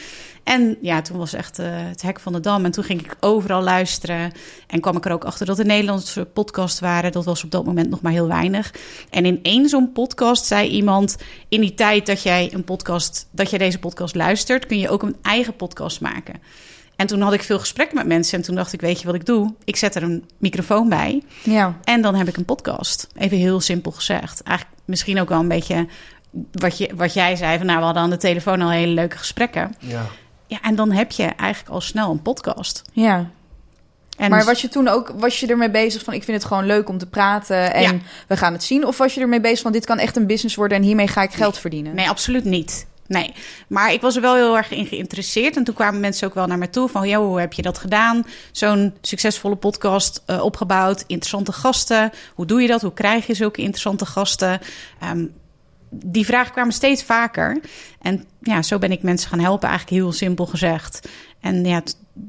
En ja, toen was echt eh, het hek van de dam. En toen ging ik overal luisteren. En kwam ik er ook achter dat er Nederlandse podcasts waren. Dat was op dat moment nog maar heel weinig. En in één zo'n podcast zei iemand... in die tijd dat jij, een podcast, dat jij deze podcast luistert... kun je ook een eigen podcast maken. En toen had ik veel gesprekken met mensen. En toen dacht ik, weet je wat ik doe? Ik zet er een microfoon bij. Ja. En dan heb ik een podcast. Even heel simpel gezegd. Eigenlijk misschien ook wel een beetje wat, je, wat jij zei. Van, nou, we hadden aan de telefoon al hele leuke gesprekken. Ja. Ja, en dan heb je eigenlijk al snel een podcast. Ja. En maar was je toen ook was je ermee bezig van ik vind het gewoon leuk om te praten en Ja. we gaan het zien? Of was je ermee bezig van dit kan echt een business worden en hiermee ga ik geld verdienen? Nee, absoluut niet. Nee, maar ik was er wel heel erg in geïnteresseerd. En toen kwamen mensen ook wel naar me toe van... joh, hoe heb je dat gedaan? Zo'n succesvolle podcast eh, opgebouwd. Interessante gasten. Hoe doe je dat? Hoe krijg je zulke interessante gasten? Ehm, die vragen kwamen steeds vaker. En ja, zo ben ik mensen gaan helpen, eigenlijk heel simpel gezegd. En ja,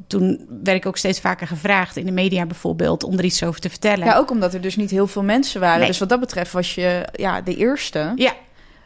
toen werd ik ook steeds vaker gevraagd... in de media bijvoorbeeld, om er iets over te vertellen. Ja, ook omdat er dus niet heel veel mensen waren. Nee. Dus wat dat betreft was je ja, de eerste. ja,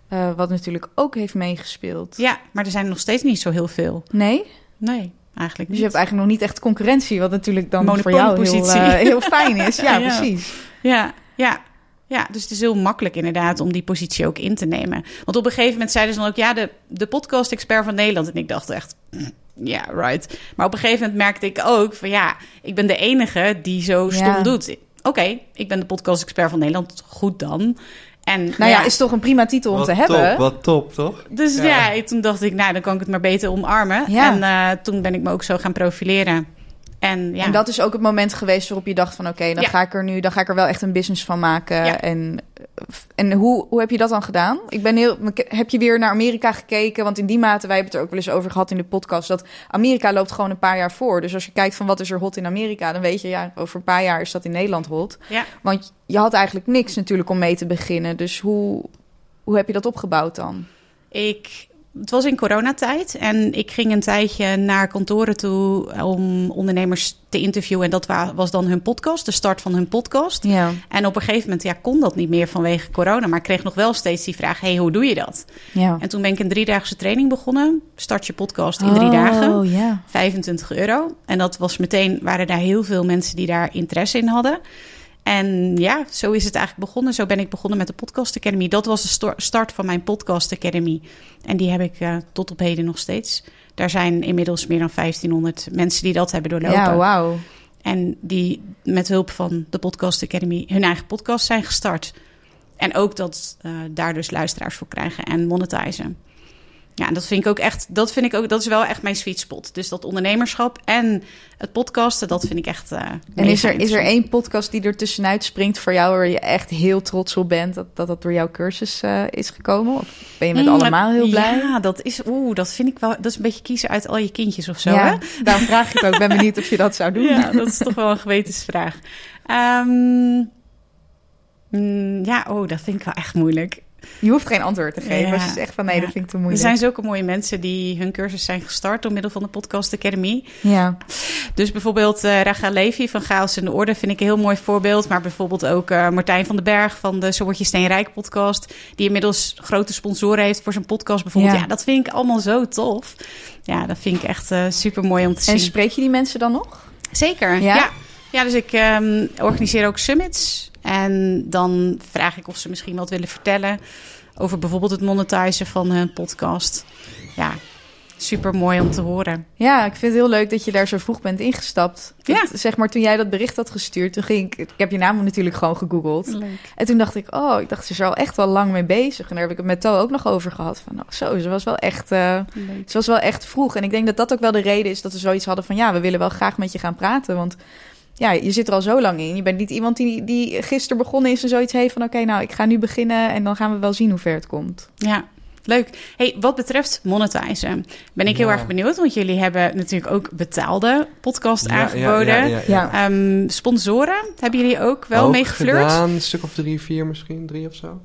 eh, wat natuurlijk ook heeft meegespeeld. ja, maar er zijn nog steeds niet zo heel veel. Nee? Nee, eigenlijk Dus niet. je hebt eigenlijk nog niet echt concurrentie, wat natuurlijk dan voor jou heel, eh, heel fijn is. Ja, Ja. precies. Ja, ja. Ja, dus het is heel makkelijk inderdaad om die positie ook in te nemen. Want op een gegeven moment zeiden ze dan ook... ja, de, de podcast-expert van Nederland. En ik dacht echt, ja, right. Maar op een gegeven moment merkte ik ook van... ja, ik ben de enige die zo stom Ja. doet. Oké, ik ben de podcast-expert van Nederland. Goed dan. En Nou ja, is toch een prima titel om Wat te top, hebben. wat top, toch? Dus Ja. ja. toen dacht ik, nou, dan kan ik het maar beter omarmen. Ja. En eh, toen ben ik me ook zo gaan profileren. En ja, En dat is ook het moment geweest waarop je dacht van... oké, dan Ja. ga ik er nu dan ga ik er wel echt een business van maken. Ja. En, en hoe, hoe heb je dat dan gedaan? Ik ben heel, heb je weer naar Amerika gekeken? Want in die mate, wij hebben het er ook wel eens over gehad in de podcast... dat Amerika loopt gewoon een paar jaar voor. Dus als je kijkt van wat is er hot in Amerika... dan weet je, ja, over een paar jaar is dat in Nederland hot. Want je had eigenlijk niks natuurlijk om mee te beginnen. Dus hoe, hoe heb je dat opgebouwd dan? Ik, het was in coronatijd en ik ging een tijdje naar kantoren toe om ondernemers te interviewen. En dat wa- was dan hun podcast, de start van hun podcast. Ja. En op een gegeven moment ja, kon dat niet meer vanwege corona, maar ik kreeg nog wel steeds die vraag: hey, hoe doe je dat? ja. En toen ben ik een driedaagse training begonnen. Start je podcast in drie dagen. Oh, ja. 25 euro. En dat was meteen, waren daar heel veel mensen die daar interesse in hadden. En ja, zo is het eigenlijk begonnen. Zo ben ik begonnen met de Podcast Academy. Dat was de start van mijn Podcast Academy. En die heb ik eh, tot op heden nog steeds. Daar zijn inmiddels meer dan 1500 mensen die dat hebben doorlopen. Ja, wauw. En die met hulp van de Podcast Academy hun eigen podcast zijn gestart. En ook dat eh, daar dus luisteraars voor krijgen en monetizen. Ja, en dat vind ik ook echt, dat vind ik ook, dat is wel echt mijn sweet spot. Dus dat ondernemerschap en het podcasten, dat vind ik echt. eh, En is er, is er één podcast die er tussenuit springt voor jou... waar je echt heel trots op bent dat dat, dat door jouw cursus eh, is gekomen? Of ben je met Mm, allemaal heel blij? Ja, dat is, oeh, dat vind ik wel, dat is een beetje kiezen uit al je kindjes of zo. Ja, Hè? daarom vraag ik het ook. Ben benieuwd of je dat zou doen. Ja, dat is toch wel een gewetensvraag. Ehm, mm, ja, oh, dat vind ik wel echt moeilijk. Je hoeft geen antwoord te geven. Ja. Als je zegt van nee, Ja. dat vind ik te Er moeilijk. zijn zulke mooie mensen die hun cursus zijn gestart door middel van de Podcast Academy. Ja. Dus bijvoorbeeld eh Raga Levy van Chaos in de Orde vind ik een heel mooi voorbeeld. Maar bijvoorbeeld ook eh, Martijn van den Berg van de Zo Word Je Steenrijk podcast. Die inmiddels grote sponsoren heeft voor zijn podcast bijvoorbeeld. Ja. Ja, dat vind ik allemaal zo tof. Ja, dat vind ik echt eh, super mooi om te zien. En spreek je die mensen dan nog? Zeker, Ja? ja. ja. dus ik ehm, organiseer ook summits. En dan vraag ik of ze misschien wat willen vertellen... over bijvoorbeeld het monetizen van hun podcast. Ja, super mooi om te horen. Ja, ik vind het heel leuk dat je daar zo vroeg bent ingestapt. Ja. Zeg maar, toen jij dat bericht had gestuurd, toen ging ik... Ik heb je naam natuurlijk gewoon gegoogeld. Leuk. En toen dacht ik, oh, ik dacht, ze is er al echt wel lang mee bezig. En daar heb ik het met To ook nog over gehad. Van, oh, zo, ze was wel echt... eh, ze was wel echt vroeg. En ik denk dat dat ook wel de reden is dat we zoiets hadden van... ja, we willen wel graag met je gaan praten. Want ja, je zit er al zo lang in. Je bent niet iemand die, die gisteren begonnen is en zoiets heeft van... oké, nou, ik ga nu beginnen en dan gaan we wel zien hoe ver het komt. Ja, leuk. Hey, wat betreft monetizen ben ik heel Ja. erg benieuwd. Want jullie hebben natuurlijk ook betaalde podcast Ja, aangeboden. ja, ja, ja. Ja. Ehm, sponsoren, hebben jullie ook wel Ook mee geflirt? gedaan, een stuk of drie, vier misschien. Drie of zo.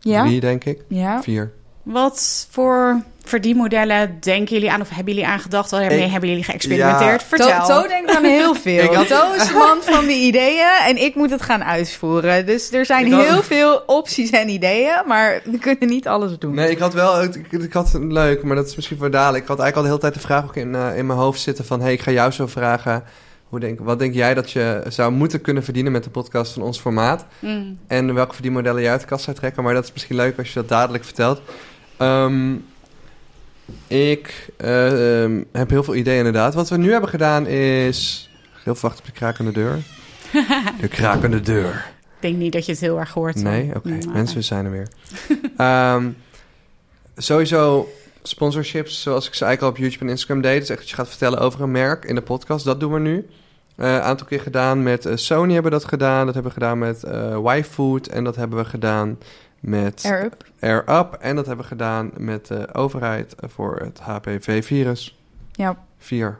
Ja? Drie, denk ik. Ja. Vier. Wat voor verdienmodellen denken jullie aan of hebben jullie aan gedacht? Waarmee hebben jullie geëxperimenteerd? Ja. Vertel. To, to denkt aan heel veel. Ik had- To is de man van de ideeën en ik moet het gaan uitvoeren. Dus er zijn Ik had- heel veel opties en ideeën, maar we kunnen niet alles doen. Nee, ik had wel, ik, ik had een leuk, maar dat is misschien voor dadelijk. Ik had eigenlijk al de hele tijd de vraag ook in, eh, in mijn hoofd zitten van, hey, ik ga jou zo vragen. Hoe denk, wat denk jij dat je zou moeten kunnen verdienen met de podcast van ons formaat? Mm. En welke verdienmodellen je uit de kast zou trekken. Maar dat is misschien leuk als je dat dadelijk vertelt. Ehm, ik eh, ehm, heb heel veel ideeën inderdaad. Wat we nu hebben gedaan is... Heel veel wachten op de krakende deur. De krakende deur. Ik denk niet dat je het heel erg hoort. Nee? Oké, mensen, we zijn er weer. Ehm, sowieso sponsorships, zoals ik ze eigenlijk al op YouTube en Instagram deed. Dus echt dat je gaat vertellen over een merk in de podcast. Dat doen we nu. Eh, Een aantal keer gedaan met eh, Sony hebben we dat gedaan. Dat hebben we gedaan met eh YFood. En dat hebben we gedaan met Air up. Air Up. En dat hebben we gedaan met de overheid voor het HPV-virus. Ja. 4.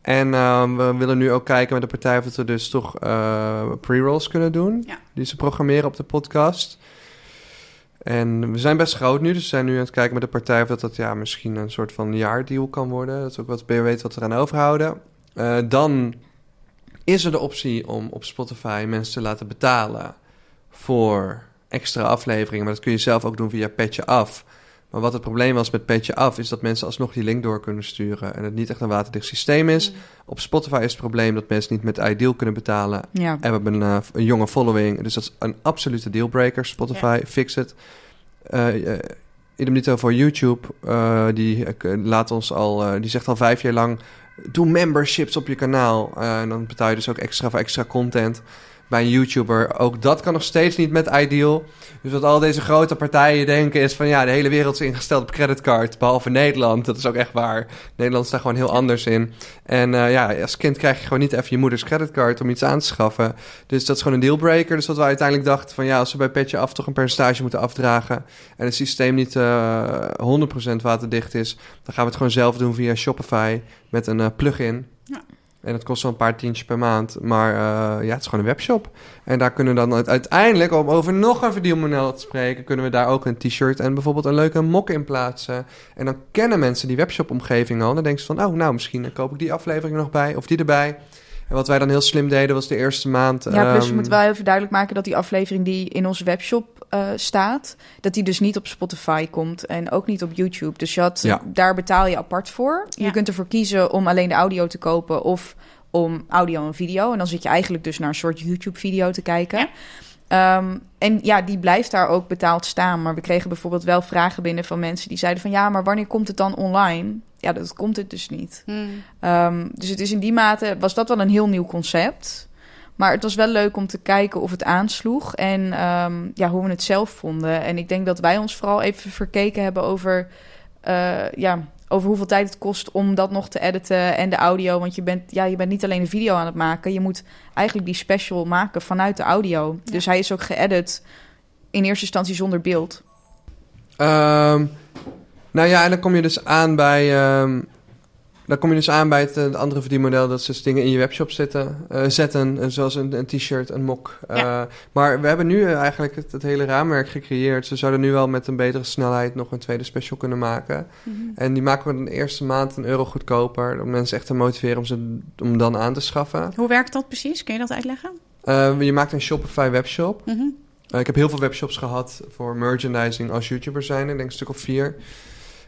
En ehm, we willen nu ook kijken met de partij of dat we dus toch eh, pre-rolls kunnen doen. Ja. Die ze programmeren op de podcast. En we zijn best groot nu, dus we zijn nu aan het kijken met de partij of dat, dat ja, misschien een soort van jaardeal kan worden. Dat is ook wat we weten wat we eraan overhouden. Eh, dan is er de optie om op Spotify mensen te laten betalen voor extra afleveringen. Maar dat kun je zelf ook doen via Petje Af. Maar wat het probleem was met Petje Af, is dat mensen alsnog die link door kunnen sturen. En het niet echt een waterdicht systeem is. Op Spotify is het probleem dat mensen niet met Ideal kunnen betalen. Ja. En we hebben een, eh, een jonge following. Dus dat is een absolute dealbreaker. Spotify, fix het. Eh eh, idem dito voor YouTube. Eh, die eh, laat ons al, eh, die zegt al vijf jaar lang... Doe memberships op je kanaal. Eh, en dan betaal je dus ook extra voor extra content. Bij een YouTuber. Ook dat kan nog steeds niet met Ideal. Dus wat al deze grote partijen denken is van... ja, de hele wereld is ingesteld op creditcard. Behalve Nederland. Dat is ook echt waar. Nederland is daar gewoon heel anders in. En eh, ja, als kind krijg je gewoon niet even je moeders creditcard om iets aan te schaffen. Dus dat is gewoon een dealbreaker. Dus wat we uiteindelijk dachten van ja, als we bij Petje Af toch een percentage moeten afdragen en het systeem niet eh 100% waterdicht is, dan gaan we het gewoon zelf doen via Shopify met een eh, plugin. Ja. En dat kost zo'n paar tientjes per maand. Maar eh, ja, het is gewoon een webshop. En daar kunnen we dan uite- uiteindelijk, om over nog een verdienmodel te spreken, kunnen we daar ook een t-shirt en bijvoorbeeld een leuke mok in plaatsen. En dan kennen mensen die webshop-omgeving al. Dan denken ze van, oh, nou, misschien koop ik die aflevering nog bij of die erbij. En wat wij dan heel slim deden, was de eerste maand... Ja, plus ehm, we moeten wel even duidelijk maken dat die aflevering die in onze webshop eh, staat, dat die dus niet op Spotify komt en ook niet op YouTube. Dus je had, Ja. daar betaal je apart voor. Ja. Je kunt ervoor kiezen om alleen de audio te kopen of om audio en video. En dan zit je eigenlijk dus naar een soort YouTube-video te kijken. Ja. Ehm, en ja, die blijft daar ook betaald staan. Maar we kregen bijvoorbeeld wel vragen binnen van mensen die zeiden van ja, maar wanneer komt het dan online? Ja, dat komt het dus niet. Mm. Ehm, dus het is in die mate was dat wel een heel nieuw concept. Maar het was wel leuk om te kijken of het aansloeg en ehm, ja, hoe we het zelf vonden. En ik denk dat wij ons vooral even verkeken hebben over, eh, ja, over hoeveel tijd het kost om dat nog te editen en de audio. Want je bent, ja, je bent niet alleen een video aan het maken, je moet eigenlijk die special maken vanuit de audio. Ja. Dus hij is ook geëdit in eerste instantie zonder beeld. Ehm, nou ja, en dan kom je dus aan bij. ehm, dan kom je dus aan bij het, eh, het andere verdienmodel. Dat ze dus dingen in je webshop zitten, eh, zetten. eh, zoals een, een t-shirt, een mok. Maar we hebben nu eigenlijk het, het hele raamwerk gecreëerd. Ze zouden nu wel met een betere snelheid nog een tweede special kunnen maken. Mhm. En die maken we de eerste maand een euro goedkoper. Om mensen echt te motiveren om ze om dan aan te schaffen. Hoe werkt dat precies? Kun je dat uitleggen? Je maakt een Shopify webshop. Mhm. Ik heb heel veel webshops gehad voor merchandising als YouTuber zijn. Ik denk een stuk of vier.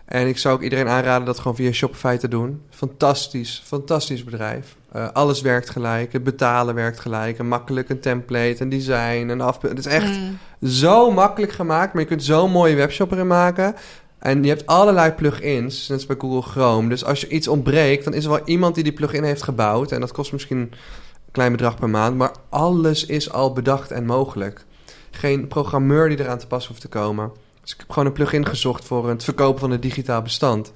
En ik zou ook iedereen aanraden dat gewoon via Shopify te doen. Fantastisch, fantastisch bedrijf. Uh, alles werkt gelijk, het betalen werkt gelijk. Een makkelijk, een template, een design, een af. Het is echt Mm. zo makkelijk gemaakt, maar je kunt zo'n mooie webshop erin maken. En je hebt allerlei plugins, net als bij Google Chrome. Dus als je iets ontbreekt, dan is er wel iemand die die plugin heeft gebouwd. En dat kost misschien een klein bedrag per maand. Maar alles is al bedacht en mogelijk. Geen programmeur die eraan te pas hoeft te komen. Dus ik heb gewoon een plugin gezocht voor het verkopen van een digitaal bestand.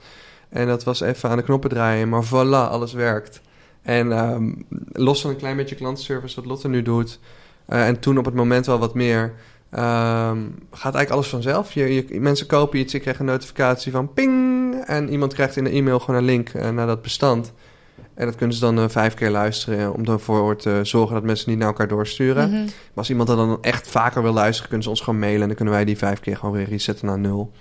En dat was even aan de knoppen draaien, maar voilà, alles werkt. En ehm, los van een klein beetje klantenservice wat Lotte nu doet... eh, en toen op het moment wel wat meer... ehm, gaat eigenlijk alles vanzelf. Je, je, mensen kopen iets, ik krijg een notificatie van ping... en iemand krijgt in de e-mail gewoon een link eh, naar dat bestand... En dat kunnen ze dan eh, vijf keer luisteren om ervoor te zorgen dat mensen niet naar elkaar doorsturen. Mhm. Maar als iemand dat dan echt vaker wil luisteren, kunnen ze ons gewoon mailen en dan kunnen wij die vijf keer gewoon weer resetten naar nul.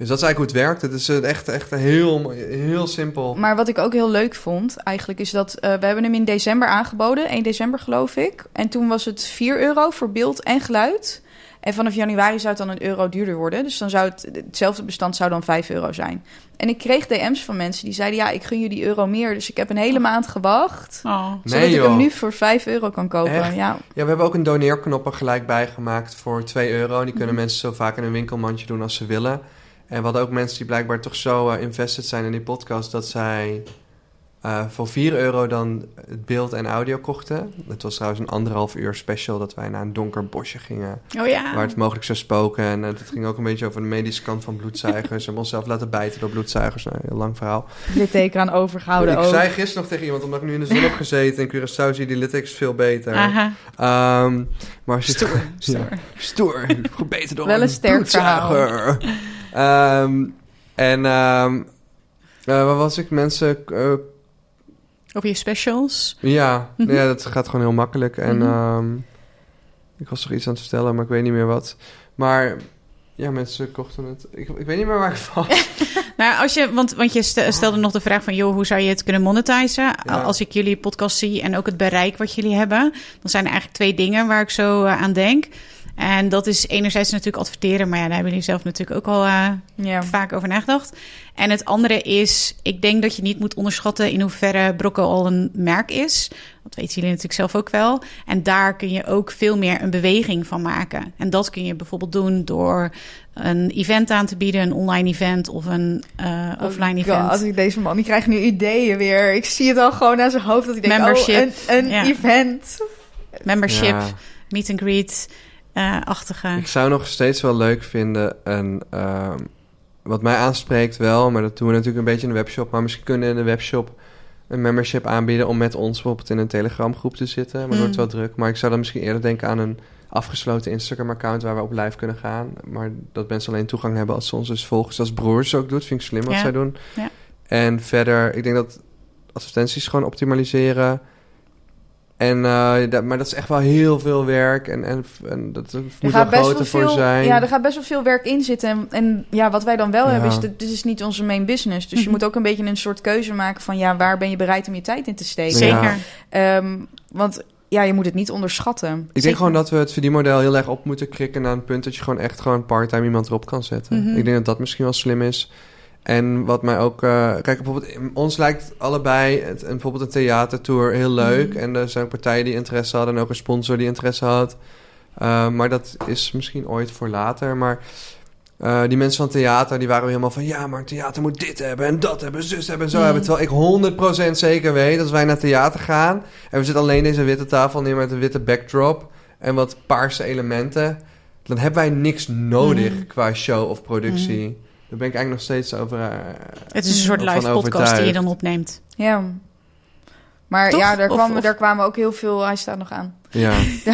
Dus dat is eigenlijk hoe het werkt. Het is eh, echt, echt heel, heel simpel. Maar wat ik ook heel leuk vond, eigenlijk, is dat eh, we hebben hem in december aangeboden. 1 december geloof ik. En toen was het 4 euro voor beeld en geluid. En vanaf januari zou het dan een euro duurder worden. Dus dan zou het, hetzelfde bestand zou dan 5 euro zijn. En ik kreeg DM's van mensen die zeiden... ja, ik gun jullie euro meer. Dus ik heb een hele maand gewacht... Oh. zodat Nee, ik hem nu voor 5 euro kan kopen. Echt? Ja. Ja, we hebben ook een doneerknop er gelijk bij gemaakt voor 2 euro. En die kunnen Mhm. mensen zo vaak in een winkelmandje doen als ze willen. En we hadden ook mensen die blijkbaar toch zo eh, invested zijn in die podcast... dat zij eh, voor 4 euro dan het beeld en audio kochten. Het was trouwens een anderhalf uur special... dat wij naar een donker bosje gingen... Oh ja. waar het mogelijk zou spoken. En eh, het ging ook een beetje over de medische kant van bloedzuigers. Hebben onszelf laten bijten door bloedzuigers. Nou, een heel lang verhaal. Litteken aan overgehouden ik ook. zei gisteren nog tegen iemand, omdat ik nu in de zon heb gezeten... in Curaçao zie je die littekens veel beter. Aha. Ehm, maar je Stoer, Ja, stoer. stoer. Gebeten door Wel een sterk bloedzuiger. Ehm, en ehm eh, waar was ik? Mensen... Over je specials. ja, Mhm. ja, dat gaat gewoon heel makkelijk. En Mhm. ehm, ik was toch iets aan het vertellen, maar ik weet niet meer wat. Maar ja, mensen kochten het. Ik, ik weet niet meer waar ik van. Nou, als je, want, want je stel- stelde nog de vraag van, joh, hoe zou je het kunnen monetizen? Ja. Als ik jullie podcast zie en ook het bereik wat jullie hebben, dan zijn er eigenlijk twee dingen waar ik zo eh, aan denk. En dat is enerzijds natuurlijk adverteren, maar ja, daar hebben jullie zelf natuurlijk ook al eh, Ja. vaak over nagedacht. En het andere is, ik denk dat je niet moet onderschatten in hoeverre Brocco al een merk is. Dat weten jullie natuurlijk zelf ook wel. En daar kun je ook veel meer een beweging van maken. En dat kun je bijvoorbeeld doen door een event aan te bieden, een online event of een eh, offline Oh event. God, ik deze man, die krijgt nu ideeën weer. Ik zie het al gewoon aan zijn hoofd dat hij denkt, Membership. oh, een, een Ja. event. Membership, Ja. meet and greet, achtige. Ik zou nog steeds wel leuk vinden een... ehm, wat mij aanspreekt wel, maar dat doen we natuurlijk een beetje in de webshop. Maar misschien kunnen we in de webshop een membership aanbieden... om met ons bijvoorbeeld in een Telegram groep te zitten. Maar het wordt Mm. wel druk. Maar ik zou dan misschien eerder denken aan een afgesloten Instagram-account... waar we op live kunnen gaan. Maar dat mensen alleen toegang hebben als ze ons dus volgen. Zoals Broers ook doet, vind ik slim wat Ja. zij doen. Ja. En verder, ik denk dat advertenties gewoon optimaliseren... En, eh, dat, maar dat is echt wel heel veel werk. En, en, en dat er moet groter voor zijn. Ja, er gaat best wel veel werk in zitten. En, en ja, wat wij dan wel Ja. hebben, is dat dit is niet onze main business. Dus je Mhm. moet ook een beetje een soort keuze maken van ja, waar ben je bereid om je tijd in te steken? Zeker. Ja. Ehm, want ja, je moet het niet onderschatten. Ik denk Zeker. gewoon dat we het verdienmodel heel erg op moeten krikken naar een punt dat je gewoon echt gewoon part-time iemand erop kan zetten. Mhm. Ik denk dat dat misschien wel slim is. En wat mij ook... eh, kijk, bijvoorbeeld ons lijkt allebei het, bijvoorbeeld een theatertour heel leuk. Mhm. En er zijn ook partijen die interesse hadden en ook een sponsor die interesse had. Eh, maar dat is misschien ooit voor later. Maar eh, die mensen van theater, die waren helemaal van... Ja, maar theater moet dit hebben en dat hebben, zus hebben en zo Mhm. hebben. Terwijl ik 100% zeker weet, als wij naar theater gaan... en we zitten alleen deze witte tafel neer met een witte backdrop... en wat paarse elementen... dan hebben wij niks nodig Mhm. qua show of productie. Daar ben ik eigenlijk nog steeds over... eh, Het is een soort van live podcast die je dan opneemt. Ja. Maar Toch? ja, daar, Of- of- daar kwamen ook heel veel... Hij staat nog aan. Ja.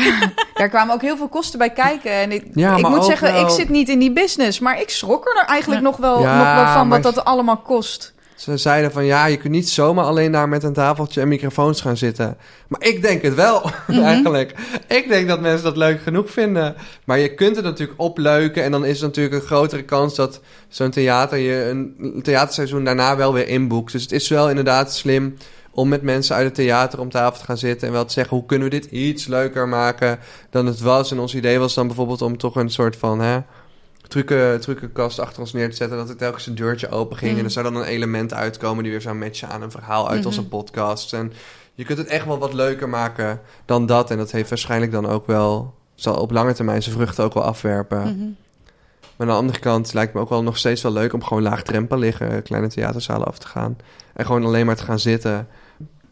Daar kwamen ook heel veel kosten bij kijken. En ik, Ja, ik maar moet ook zeggen, wel- ik zit niet in die business. Maar ik schrok er eigenlijk Ja. nog, wel, Ja, nog wel van maar- wat dat allemaal kost. Ze zeiden van ja, je kunt niet zomaar alleen daar met een tafeltje en microfoons gaan zitten. Maar ik denk het wel, Mhm. eigenlijk. Ik denk dat mensen dat leuk genoeg vinden. Maar je kunt het natuurlijk opleuken en dan is er natuurlijk een grotere kans dat zo'n theater je een theaterseizoen daarna wel weer inboekt. Dus het is wel inderdaad slim om met mensen uit het theater om tafel te gaan zitten en wel te zeggen hoe kunnen we dit iets leuker maken dan het was. En ons idee was dan bijvoorbeeld om toch een soort van hè, trucken, truckenkast achter ons neer te zetten. Dat er telkens een deurtje open ging. Mm. En er zou dan een element uitkomen die weer zou matchen aan een verhaal uit Mhm. onze podcast. En je kunt het echt wel wat leuker maken dan dat. En dat heeft waarschijnlijk dan ook wel... zal op lange termijn zijn vruchten ook wel afwerpen. Mhm. Maar aan de andere kant lijkt me ook wel nog steeds wel leuk... om gewoon laagdrempelig eh, kleine theaterzalen af te gaan. En gewoon alleen maar te gaan zitten...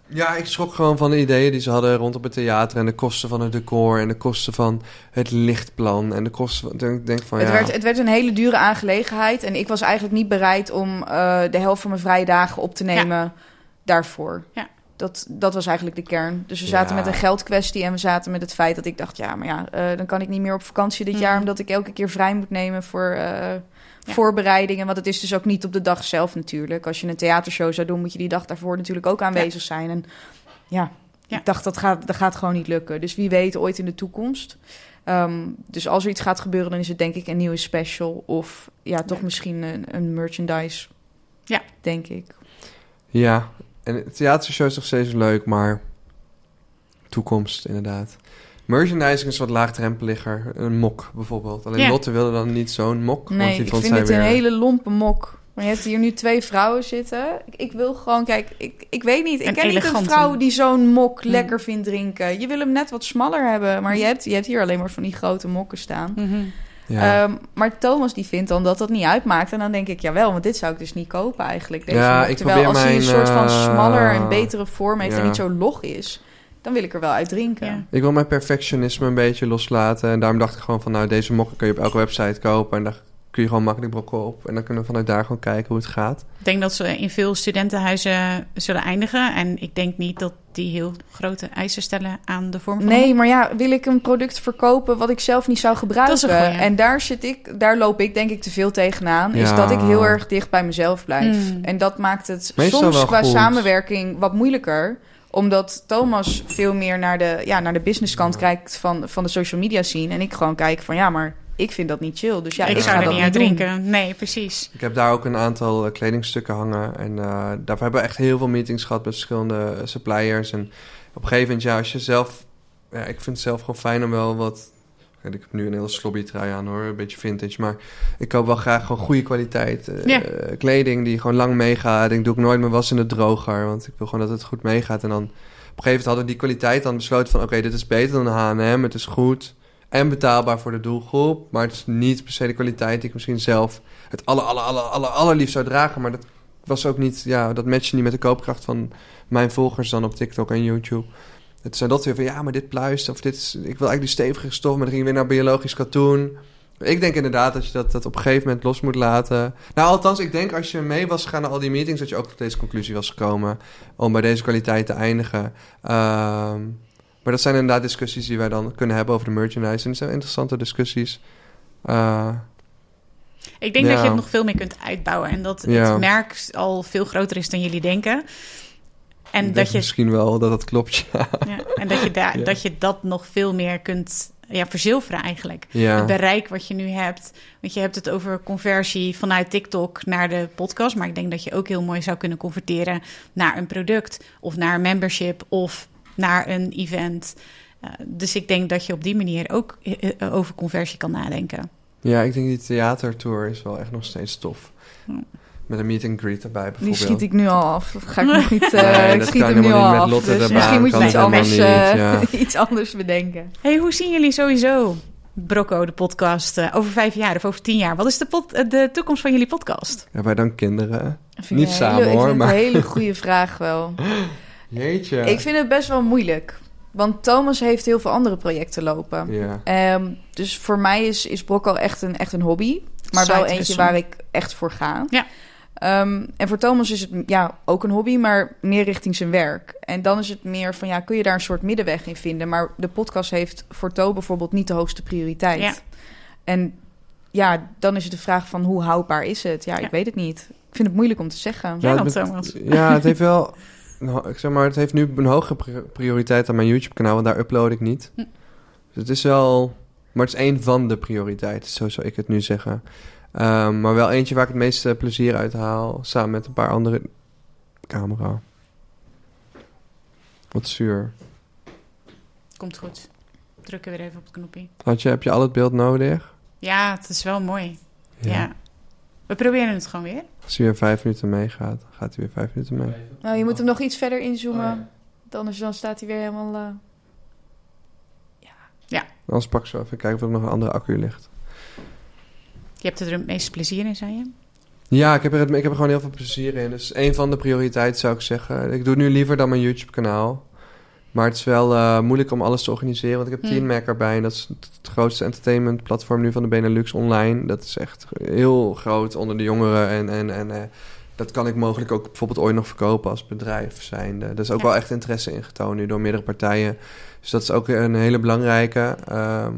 Ja, ik schrok gewoon van de ideeën die ze hadden rondom het theater... en de kosten van het decor en de kosten van het lichtplan... en de kosten van... Ik denk van, Het, ja... werd, het werd een hele dure aangelegenheid. En ik was eigenlijk niet bereid om eh, de helft van mijn vrije dagen op te nemen daarvoor. Ja. Dat, dat was eigenlijk de kern. Dus we zaten Ja. met een geldkwestie en we zaten met het feit dat ik dacht... ja, maar ja, eh, dan kan ik niet meer op vakantie dit Mhm. jaar... omdat ik elke keer vrij moet nemen voor voorbereidingen. Want het is dus ook niet op de dag zelf natuurlijk. Als je een theatershow zou doen... moet je die dag daarvoor natuurlijk ook aanwezig zijn. En ja, Ik dacht, dat gaat, dat gaat gewoon niet lukken. Dus wie weet ooit in de toekomst. Ehm, dus als er iets gaat gebeuren, dan is het denk ik een nieuwe special. Of ja, toch misschien een, een merchandise. Ja. Denk ik. Ja, en het theatershow is nog steeds leuk, maar toekomst inderdaad. Merchandising is wat laagdrempeliger. Een mok bijvoorbeeld. Alleen Ja. Lotte wilde dan niet zo'n mok. want Nee, die ik vond vind zij het weer... een hele lompe mok. Maar je hebt hier nu twee vrouwen zitten. Ik, ik wil gewoon, kijk, ik, ik weet niet. Ik Een ken niet een vrouw die zo'n mok Hmm. lekker vindt drinken. Je wil hem net wat smaller hebben. Maar je hebt, je hebt hier alleen maar van die grote mokken staan. Mhm. Ja. Ehm, maar Thomas die vindt dan dat dat niet uitmaakt. En dan denk ik, jawel, want dit zou ik dus niet kopen eigenlijk. Deze Ja, mok. ik Terwijl als probeer hij een mijn, soort van eh, smaller en betere vorm heeft... en niet zo log is, dan wil ik er wel uit drinken. Ja. Ik wil mijn perfectionisme een beetje loslaten. En daarom dacht ik gewoon van, nou, deze mokken kun je op elke website kopen. En daar kun je gewoon makkelijk brokken op. En dan kunnen we vanuit daar gewoon kijken hoe het gaat. Ik denk dat ze in veel studentenhuizen zullen eindigen. En ik denk niet dat die heel grote eisen stellen aan de vorm van Nee, maar ja, wil ik een product verkopen wat ik zelf niet zou gebruiken? Dat is een en daar zit ik, daar loop ik denk ik te veel tegenaan. Is dat ik heel erg dicht bij mezelf blijf. Mm. En dat maakt het Meestal soms qua goed. samenwerking wat moeilijker omdat Thomas veel meer naar de, ja, naar de businesskant kijkt van, van de social media scene. En ik gewoon kijk van ja, maar ik vind dat niet chill. Dus ja, ik ik, zou ga er niet doen. drinken. Nee, precies. Ik heb daar ook een aantal eh, kledingstukken hangen. En eh, daarvoor hebben we echt heel veel meetings gehad met verschillende eh, suppliers. En op een gegeven moment, ja, als je zelf... Ja, ik vind het zelf gewoon fijn om wel wat... Ik heb nu een hele slobby trui aan hoor, een beetje vintage. Maar ik koop wel graag gewoon goede kwaliteit eh, Ja. kleding die gewoon lang meegaat. Ik doe ook nooit mijn was in de droger, want ik wil gewoon dat het goed meegaat. En dan op een gegeven moment hadden we die kwaliteit dan besloten van... Oké, dit is beter dan H&M, het is goed en betaalbaar voor de doelgroep. Maar het is niet per se de kwaliteit die ik misschien zelf het aller, aller, aller, aller, allerliefst zou dragen. Maar dat was ook niet, ja, dat matchte niet met de koopkracht van mijn volgers dan op TikTok en YouTube. Het zijn dat weer van, ja, maar dit pluist of dit is, ik wil eigenlijk die stevige stof, maar dan ging je weer naar biologisch katoen. Ik denk inderdaad dat je dat, dat op een gegeven moment los moet laten. Nou, althans, ik denk als je mee was gegaan naar al die meetings, dat je ook tot deze conclusie was gekomen om bij deze kwaliteit te eindigen. Ehm, maar dat zijn inderdaad discussies die wij dan kunnen hebben over de merchandise. En het zijn interessante discussies. Eh, Ik denk Ja. dat je het nog veel meer kunt uitbouwen. En dat Ja. het merk al veel groter is dan jullie denken. En dat je, misschien wel dat dat klopt, ja. ja, en dat, je daar, Ja. dat je dat nog veel meer kunt ja, verzilveren eigenlijk. ja. Het bereik wat je nu hebt. Want je hebt het over conversie vanuit TikTok naar de podcast. Maar ik denk dat je ook heel mooi zou kunnen converteren naar een product. Of naar een membership. Of naar een event. Eh, dus ik denk dat je op die manier ook eh, over conversie kan nadenken. Ja, ik denk die theatertour is wel echt nog steeds tof. Hm. Met een meet and greet erbij Die bijvoorbeeld. schiet ik nu al af. Dat ga ik nog niet. eh Nee, ik dat schiet kan hem nu al af. Dus erbij, misschien moet je iets anders, niet, eh, iets anders bedenken. Hey, hoe zien jullie sowieso Brocco, de podcast, eh, over vijf jaar of over tien jaar? Wat is de, pod- eh, de toekomst van jullie podcast? Hebben wij dan kinderen? Niet ik samen, hele, ik hoor, vind maar- het een hele goede vraag wel. Jeetje. Ik vind het best wel moeilijk. Want Thomas heeft heel veel andere projecten lopen. Ja. Ehm, dus voor mij is, is Brocco echt een, echt een hobby. Maar wel eentje waar ik echt voor ga. Ja. Ehm, en voor Thomas is het ja, ook een hobby, maar meer richting zijn werk. En dan is het meer van, ja, kun je daar een soort middenweg in vinden? Maar de podcast heeft voor To bijvoorbeeld niet de hoogste prioriteit. Ja. En ja, dan is het de vraag van, hoe houdbaar is het? Ja, Ja. ik weet het niet. Ik vind het moeilijk om te zeggen. Ja, het dan, bet- Thomas. Ja, het heeft wel... nou, Ik zeg maar, het heeft nu een hogere pri- prioriteit aan mijn YouTube-kanaal, want daar upload ik niet. Hm. Dus het is wel... Maar het is één van de prioriteiten, zo zou ik het nu zeggen. Ehm, maar wel eentje waar ik het meeste plezier uit haal, samen met een paar andere... Camera. Wat zuur. Komt goed. Drukken weer even op het knopje. Had je, heb je al het beeld nodig? Ja, het is wel mooi. Ja. We proberen het gewoon weer. Als hij weer vijf minuten meegaat, dan gaat hij weer vijf minuten mee. Nou, je moet hem nog iets verder inzoomen. Anders dan staat hij weer helemaal... eh, Anders pak ik zo even kijken of er nog een andere accu ligt. Je hebt er het meeste plezier in, zei je? Ja, ik heb, er, ik heb er gewoon heel veel plezier in. Dus een van de prioriteiten zou ik zeggen. Ik doe het nu liever dan mijn YouTube-kanaal. Maar het is wel eh, moeilijk om alles te organiseren. Want ik heb Hmm. Teen Mac erbij. En dat is het grootste entertainment-platform nu van de Benelux online. Dat is echt heel groot onder de jongeren. En, en, en eh, dat kan ik mogelijk ook bijvoorbeeld ooit nog verkopen als bedrijf zijnde. Er is ook Ja. wel echt interesse in getoond nu door meerdere partijen. Dus dat is ook een hele belangrijke. Ehm,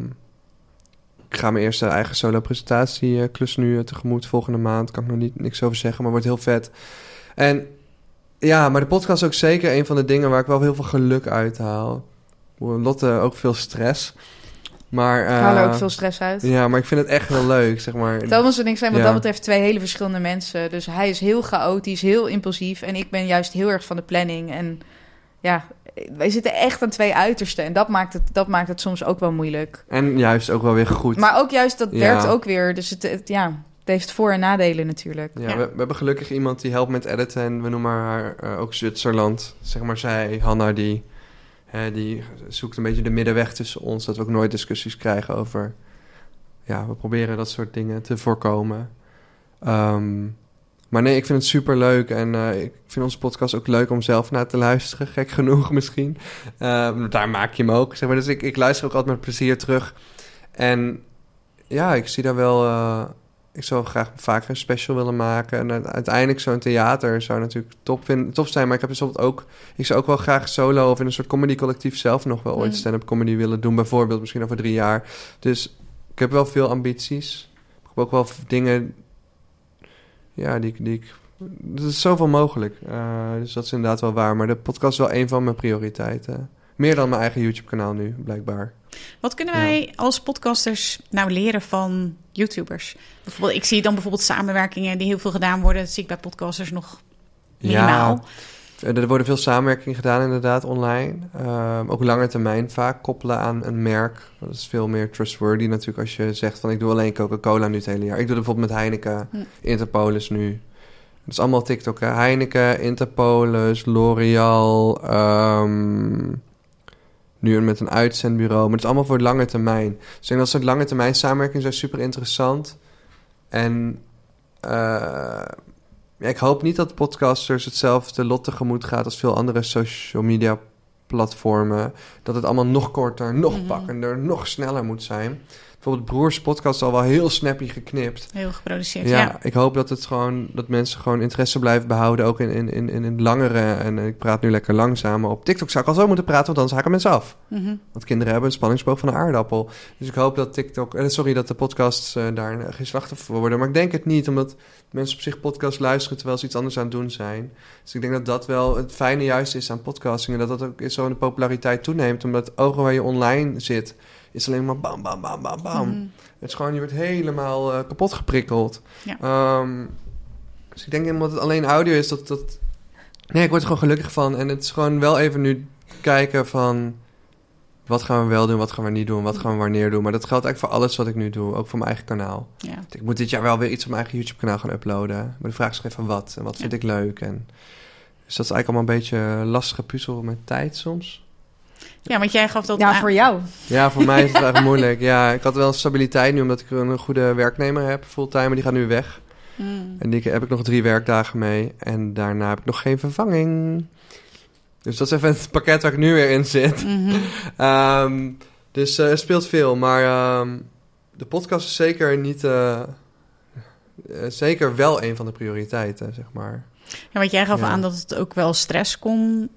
ik ga mijn eerste eigen solo-presentatieklus nu eh, tegemoet volgende maand. Kan ik nog niet niks over zeggen, maar wordt heel vet. En Ja, maar de podcast is ook zeker een van de dingen waar ik wel heel veel geluk uit haal. Lotte ook veel stress. Maar, Ik haal er eh, ook veel stress uit. Ja, maar ik vind het echt heel leuk, zeg maar. Thomas en ik zijn wat Ja. dat betreft twee hele verschillende mensen. Dus hij is heel chaotisch, heel impulsief. En ik ben juist heel erg van de planning. En ja, wij zitten echt aan twee uitersten. En dat maakt het, dat maakt het soms ook wel moeilijk. En juist ook wel weer goed. Maar ook juist, dat Ja. werkt ook weer. Dus het, het- ja, het heeft voor- en nadelen natuurlijk. Ja, Ja. We, we hebben gelukkig iemand die helpt met editen. En we noemen haar eh, ook Zwitserland. Zeg maar zij, Hanna, die, hè, die zoekt een beetje de middenweg tussen ons. Dat we ook nooit discussies krijgen over... Ja, we proberen dat soort dingen te voorkomen. Ehm, maar nee, ik vind het super leuk. En eh, ik vind onze podcast ook leuk om zelf naar te luisteren. Gek genoeg misschien. Ehm, daar maak je hem ook. Zeg maar. Dus ik, ik luister ook altijd met plezier terug. En ja, ik zie daar wel... eh, ik zou graag vaker een special willen maken. En uite- uiteindelijk zo'n theater zou natuurlijk top, vinden, top zijn. Maar ik heb bijvoorbeeld ook... Ik zou ook wel graag solo of in een soort comedy collectief zelf nog wel ooit Mm. stand-up comedy willen doen. Bijvoorbeeld misschien over drie jaar. Dus ik heb wel veel ambities. Ik heb ook wel dingen... Ja, die, die ik... Er is zoveel mogelijk. Eh, dus dat is inderdaad wel waar. Maar de podcast is wel een van mijn prioriteiten. Meer dan mijn eigen YouTube-kanaal nu, blijkbaar. Wat kunnen Ja. wij als podcasters nou leren van YouTubers? Bijvoorbeeld, ik zie dan bijvoorbeeld samenwerkingen die heel veel gedaan worden. Dat zie ik bij podcasters nog minimaal. Ja, er worden veel samenwerkingen gedaan inderdaad online. Ehm, ook lange termijn vaak koppelen aan een merk. Dat is veel meer trustworthy natuurlijk als je zegt van ik doe alleen Coca-Cola nu het hele jaar. Ik doe het bijvoorbeeld met Heineken, Hm. Interpolis nu. Het is allemaal TikTok. Hè? Heineken, Interpolis, L'Oreal. ehm, nu met een uitzendbureau. Maar het is allemaal voor lange termijn. Dus ik denk dat soort lange termijn samenwerkingen zijn super interessant. En eh, ja, ik hoop niet dat podcasters hetzelfde lot tegemoet gaat als veel andere social media platformen. Dat het allemaal nog korter, nog Mhm. pakkender, nog sneller moet zijn. Bijvoorbeeld Broers podcast al wel heel snappy geknipt. Heel geproduceerd, Ja, ja. ik hoop dat het gewoon dat mensen gewoon interesse blijven behouden, ook in, in, in, in het langere. En ik praat nu lekker langzaam. Op TikTok zou ik al zo moeten praten, want anders haken mensen af. Mhm. Want kinderen hebben een spanningsboog van een aardappel. Dus ik hoop dat TikTok, eh, sorry dat de podcasts eh, daar geen slachtoffer voor worden. Maar ik denk het niet, omdat mensen op zich podcast luisteren terwijl ze iets anders aan het doen zijn. Dus ik denk dat dat wel het fijne juist is aan podcasting. En dat dat ook zo in de populariteit toeneemt. Omdat ogen waar je online zit, is alleen maar bam, bam, bam, bam, bam. Mhm. Het is gewoon, je wordt helemaal eh, kapot geprikkeld. Ja. Ehm, dus ik denk omdat het alleen audio is, dat, dat... Nee, ik word er gewoon gelukkig van. En het is gewoon wel even nu kijken van... Wat gaan we wel doen, wat gaan we niet doen, wat gaan we wanneer doen. Maar dat geldt eigenlijk voor alles wat ik nu doe, ook voor mijn eigen kanaal. ja. Ik moet dit jaar wel weer iets op mijn eigen YouTube-kanaal gaan uploaden. Maar de vraag is even wat en wat vind ik leuk. En... Dus dat is eigenlijk allemaal een beetje een lastige puzzel met tijd soms. Ja, want jij gaf dat Ja, aan- voor jou. Ja, voor mij is het eigenlijk moeilijk. Ja, ik had wel stabiliteit nu, omdat ik een goede werknemer heb, fulltime, maar die gaat nu weg. Mm. En die heb ik nog drie werkdagen mee. En daarna heb ik nog geen vervanging. Dus dat is even het pakket waar ik nu weer in zit. Mhm. Ehm, dus eh, er speelt veel. Maar ehm, de podcast is zeker niet... eh, eh, zeker wel een van de prioriteiten, zeg maar. Ja, want jij gaf Ja. aan dat het ook wel stress kon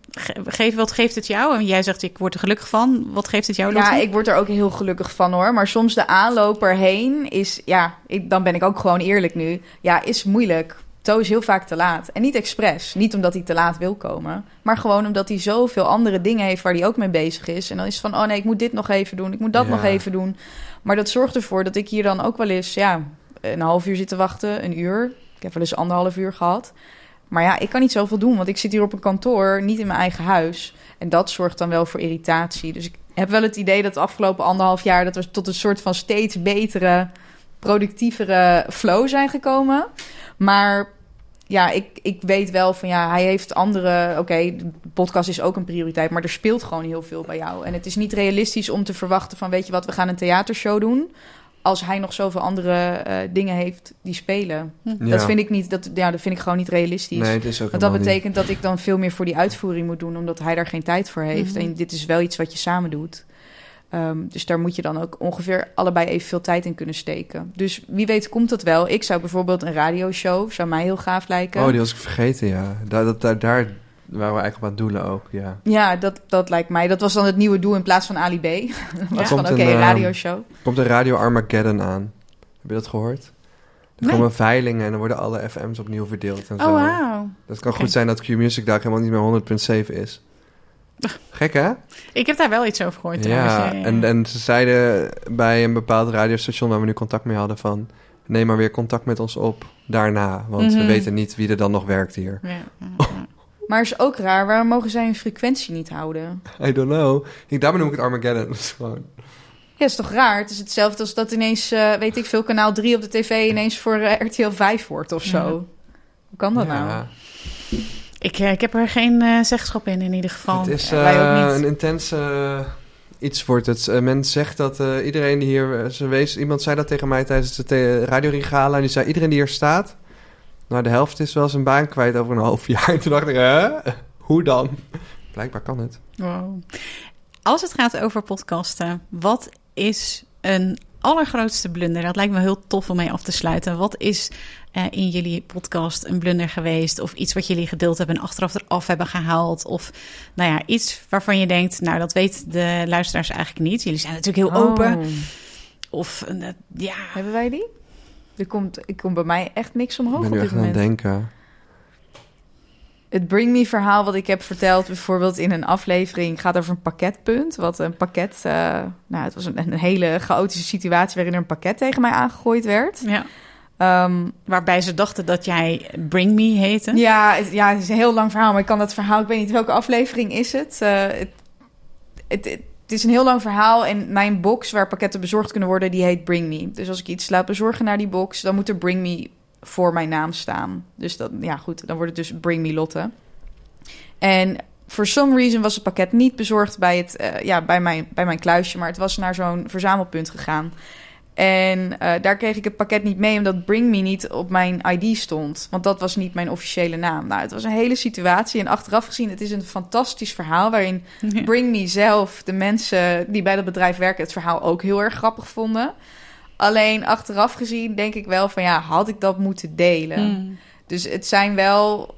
Wat geeft het jou? En jij zegt, ik word er gelukkig van. Wat geeft het jou, Lotte? Ja, ik word er ook heel gelukkig van hoor. Maar soms de aanloop erheen is, ja, ik, dan ben ik ook gewoon eerlijk nu. Ja, is moeilijk. To is heel vaak te laat. En niet expres. Niet omdat hij te laat wil komen. Maar gewoon omdat hij zoveel andere dingen heeft waar hij ook mee bezig is. En dan is het van, oh nee, ik moet dit nog even doen. Ik moet dat Ja. nog even doen. Maar dat zorgt ervoor dat ik hier dan ook wel eens, ja, een half uur zit te wachten. Een uur. Ik heb wel eens anderhalf uur gehad. Maar ja, ik kan niet zoveel doen, want ik zit hier op een kantoor, niet in mijn eigen huis. En dat zorgt dan wel voor irritatie. Dus ik heb wel het idee dat de afgelopen anderhalf jaar... dat we tot een soort van steeds betere, productievere flow zijn gekomen. Maar ja, ik, ik weet wel van ja, hij heeft andere... Oké, de podcast is ook een prioriteit, maar er speelt gewoon heel veel bij jou. En het is niet realistisch om te verwachten van... weet je wat, we gaan een theatershow doen... als hij nog zoveel andere eh, dingen heeft die spelen. Ja. Dat vind ik niet, dat, ja, dat vind ik gewoon niet realistisch. Nee, het is ook Want dat niet. betekent dat ik dan veel meer voor die uitvoering moet doen, omdat hij daar geen tijd voor heeft. Mhm. En dit is wel iets wat je samen doet. Ehm, dus daar moet je dan ook ongeveer allebei evenveel tijd in kunnen steken. Dus wie weet komt dat wel. Ik zou bijvoorbeeld een radioshow, zou mij heel gaaf lijken. Oh, die was ik vergeten, ja. Daar, dat, daar, daar waren we eigenlijk op aan doelen ook, ja. Ja, dat, dat lijkt mij. Dat was dan het nieuwe doel in plaats van Ali B. Dat was van, Komt oké, een ehm, radioshow. Komt een Radio Armageddon aan. Heb je dat gehoord? Er Nee. komen veilingen en dan worden alle FM's opnieuw verdeeld en zo. Oh, wauw. Dat kan goed zijn dat Q-Music daar helemaal niet meer 100.7 is. Gek, hè? Ik heb daar wel iets over gehoord Ja, en, en ze zeiden bij een bepaald radiostation waar we nu contact mee hadden van... neem maar weer contact met ons op daarna, want we Mhm. weten niet wie er dan nog werkt hier. Ja, ja, ja. Maar is ook raar, waarom mogen zij hun frequentie niet houden? I don't know. Ik, daarom noem ik het Armageddon. Dat is gewoon... Ja, is toch raar? Het is hetzelfde als dat ineens, eh, weet ik veel, kanaal 3 op de tv ineens voor eh, RTL 5 wordt of zo. Ja. Hoe kan dat Ja, nou? Ik, eh, ik heb er geen eh, zeggenschap in, in ieder geval. Het is eh, een intense iets wordt het. Men zegt dat eh, iedereen die hier... Ze wees, iemand zei dat tegen mij tijdens de radiorigala. En die zei, iedereen die hier staat... Nou, de helft is wel zijn baan kwijt over een half jaar. En toen dacht ik, hè? Hoe dan? Blijkbaar kan het. Wow. Als het gaat over podcasten, wat is een allergrootste blunder? Dat lijkt me heel tof om mee af te sluiten. Wat is eh, in jullie podcast een blunder geweest? Of iets wat jullie gedeeld hebben en achteraf eraf hebben gehaald? Of nou ja, iets waarvan je denkt, nou dat weet de luisteraars eigenlijk niet. Jullie zijn natuurlijk heel open. Oh. Of eh, ja, Hebben wij die? Er komt, ik kom bij mij echt niks omhoog ik ben op dit echt aan moment. denken. Het Bring Me verhaal wat ik heb verteld, bijvoorbeeld in een aflevering, gaat over een pakketpunt. Wat een pakket, eh, nou het was een, een hele chaotische situatie waarin er een pakket tegen mij aangegooid werd. ja. Ehm, waarbij ze dachten dat jij Bring Me heette. ja, het, ja, het is een heel lang verhaal, maar ik kan dat verhaal, ik weet niet welke aflevering is het. Eh, het, het, het, het is een heel lang verhaal en mijn box waar pakketten bezorgd kunnen worden, die heet Bring Me. Dus als ik iets laat bezorgen naar die box, dan moet er Bring Me voor mijn naam staan. Dus dat, ja goed, dan wordt het dus Bring Me Lotte. En for some reason was het pakket niet bezorgd bij, het, eh, ja, bij, mijn, bij mijn kluisje, maar het was naar zo'n verzamelpunt gegaan. En eh, daar kreeg ik het pakket niet mee, omdat Bring Me niet op mijn ID stond. Want dat was niet mijn officiële naam. Nou, het was een hele situatie. En achteraf gezien, het is een fantastisch verhaal... waarin Ja. Bring Me zelf, de mensen die bij dat bedrijf werken... het verhaal ook heel erg grappig vonden. Alleen achteraf gezien denk ik wel van... ja, had ik dat moeten delen? Hmm. Dus het zijn wel.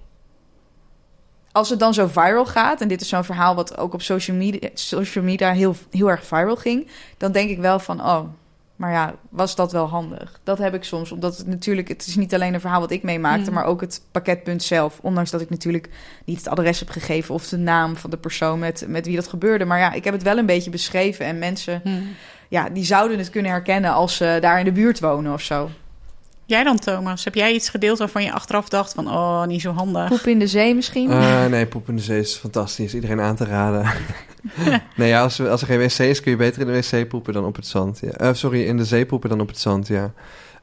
Als het dan zo viral gaat, en dit is zo'n verhaal wat ook op social media, social media heel, heel erg viral ging, dan denk ik wel van, oh, maar ja, was dat wel handig? Dat heb ik soms, omdat het natuurlijk, het is niet alleen een verhaal wat ik meemaakte, Mm. maar ook het pakketpunt zelf. Ondanks dat ik natuurlijk niet het adres heb gegeven of de naam van de persoon met, met wie dat gebeurde. Maar ja, ik heb het wel een beetje beschreven en mensen, Hmm. ja, die zouden het kunnen herkennen als ze daar in de buurt wonen of zo. Jij dan, Thomas? Heb jij iets gedeeld waarvan je achteraf dacht van... oh, niet zo handig? Poep in de zee misschien? Eh, nee, Poep in de Zee is fantastisch. Iedereen aan te raden. nee, ja, als, als er geen wc is, kun je beter in de wc poepen dan op het zand. Ja. Eh, sorry, in de zee poepen dan op het zand, ja.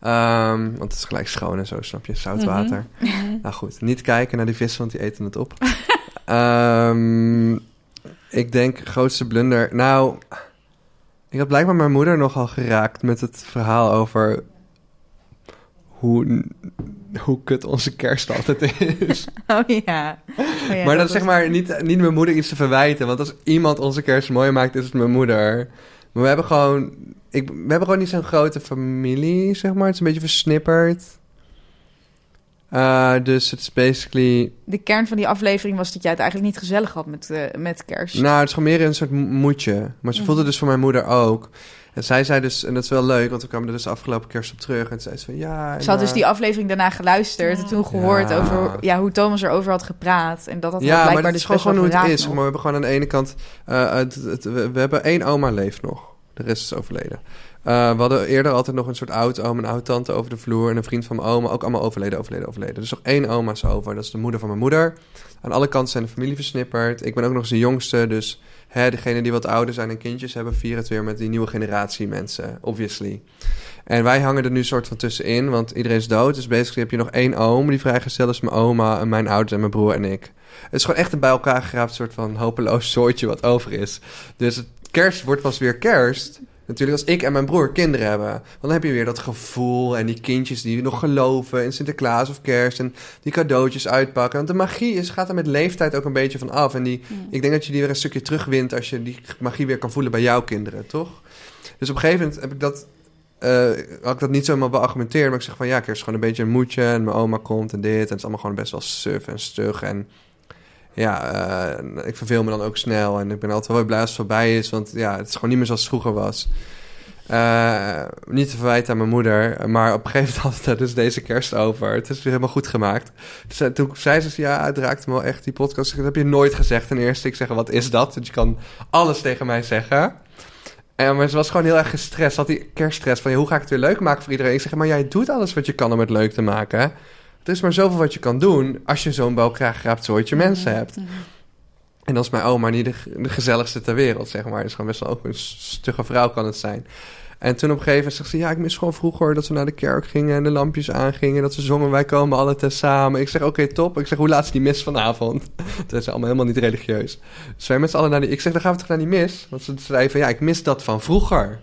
Ehm, want het is gelijk schoon en zo, snap je? Zout water. Mhm. Nou goed, niet kijken naar die vissen, want die eten het op. Ehm, ik denk grootste blunder. Nou, ik had blijkbaar mijn moeder nogal geraakt met het verhaal over hoe, hoe kut onze kerst altijd is. Oh ja. Oh ja, maar dat is zeg maar niet, niet mijn moeder iets te verwijten. Want als iemand onze kerst mooi maakt, is het mijn moeder. Maar we hebben gewoon... Ik, we hebben gewoon niet zo'n grote familie, zeg maar. Het is een beetje versnipperd. Eh, dus het is basically... De kern van die aflevering was dat jij het eigenlijk niet gezellig had met, eh, met kerst. Nou, het is gewoon meer een soort mo- moedje. Maar ze Mhm. voelde dus voor mijn moeder ook. En zij zei dus... En dat is wel leuk, want we kwamen er dus afgelopen kerst op terug. En zei ze van, ja... en, Ze had dus eh, die aflevering daarna geluisterd en toen gehoord Ja. over ja, hoe Thomas erover had gepraat. En dat had Ja, maar blijkbaar dat dus is wel gewoon hoe het is. nog. Maar we hebben gewoon aan de ene kant... eh, het, het- we, we hebben één oma leeft nog. De rest is overleden. Eh, we hadden eerder altijd nog een soort oud-oom en oud-tante over de vloer. En een vriend van mijn oma. Ook allemaal overleden, overleden, overleden. Dus nog één oma is over. Dat is de moeder van mijn moeder. Aan alle kanten zijn de familie versnipperd. Ik ben ook nog eens de jongste. Dus hè, degenen die wat ouder zijn en kindjes hebben... vieren het weer met die nieuwe generatie mensen. Obviously. En wij hangen er nu soort van tussenin. Want iedereen is dood. Dus basically heb je nog één oom die vrijgesteld is. Mijn oma, en mijn ouders en mijn broer en ik. Het is gewoon echt een bij elkaar geraapt soort van hopeloos soortje wat over is. Dus het kerst wordt pas weer kerst. Natuurlijk als ik en mijn broer kinderen hebben. Dan heb je weer dat gevoel en die kindjes die nog geloven in Sinterklaas of kerst. En die cadeautjes uitpakken. Want de magie is, gaat er met leeftijd ook een beetje van af. En die, ik denk dat je die weer een stukje terugwint als je die magie weer kan voelen bij jouw kinderen, toch? Dus op een gegeven moment heb ik dat, eh, had ik dat niet zomaar beargumenteerd. Maar ik zeg van ja, kerst is gewoon een beetje een moedje. En mijn oma komt en dit. En het is allemaal gewoon best wel suf en stug. En ja, eh, ik verveel me dan ook snel. En ik ben altijd wel blij als het voorbij is. Want ja, het is gewoon niet meer zoals het vroeger was. Eh, niet te verwijten aan mijn moeder, maar op een gegeven moment had het dus deze kerst over. Het is weer helemaal goed gemaakt. Dus, toen zei ze, ja, het raakte me wel echt, die podcast. Dat heb je nooit gezegd ten eerste. Ik zeg, wat is dat? Want je kan alles tegen mij zeggen. En maar ze was gewoon heel erg gestrest. Had die kerststress van, ja, hoe ga ik het weer leuk maken voor iedereen? Ik zeg, maar jij doet alles wat je kan om het leuk te maken. Er is maar zoveel wat je kan doen als je zo'n bij elkaar geraapt soortje mensen hebt. En dan is mijn oma niet de, de gezelligste ter wereld, zeg maar. Dus gewoon best wel ook een stugge vrouw kan het zijn. En toen op een gegeven moment zegt ze... ja, ik mis gewoon vroeger dat we naar de kerk gingen... en de lampjes aangingen, dat ze zongen... wij komen alle tezamen. Ik zeg, oké, top. Ik zeg, hoe laat is die mis vanavond? Toen is ze allemaal helemaal niet religieus. Dus wij met z'n allen naar die... Ik zeg, dan gaan we toch naar die mis? Want ze zei van, ja, ik mis dat van vroeger.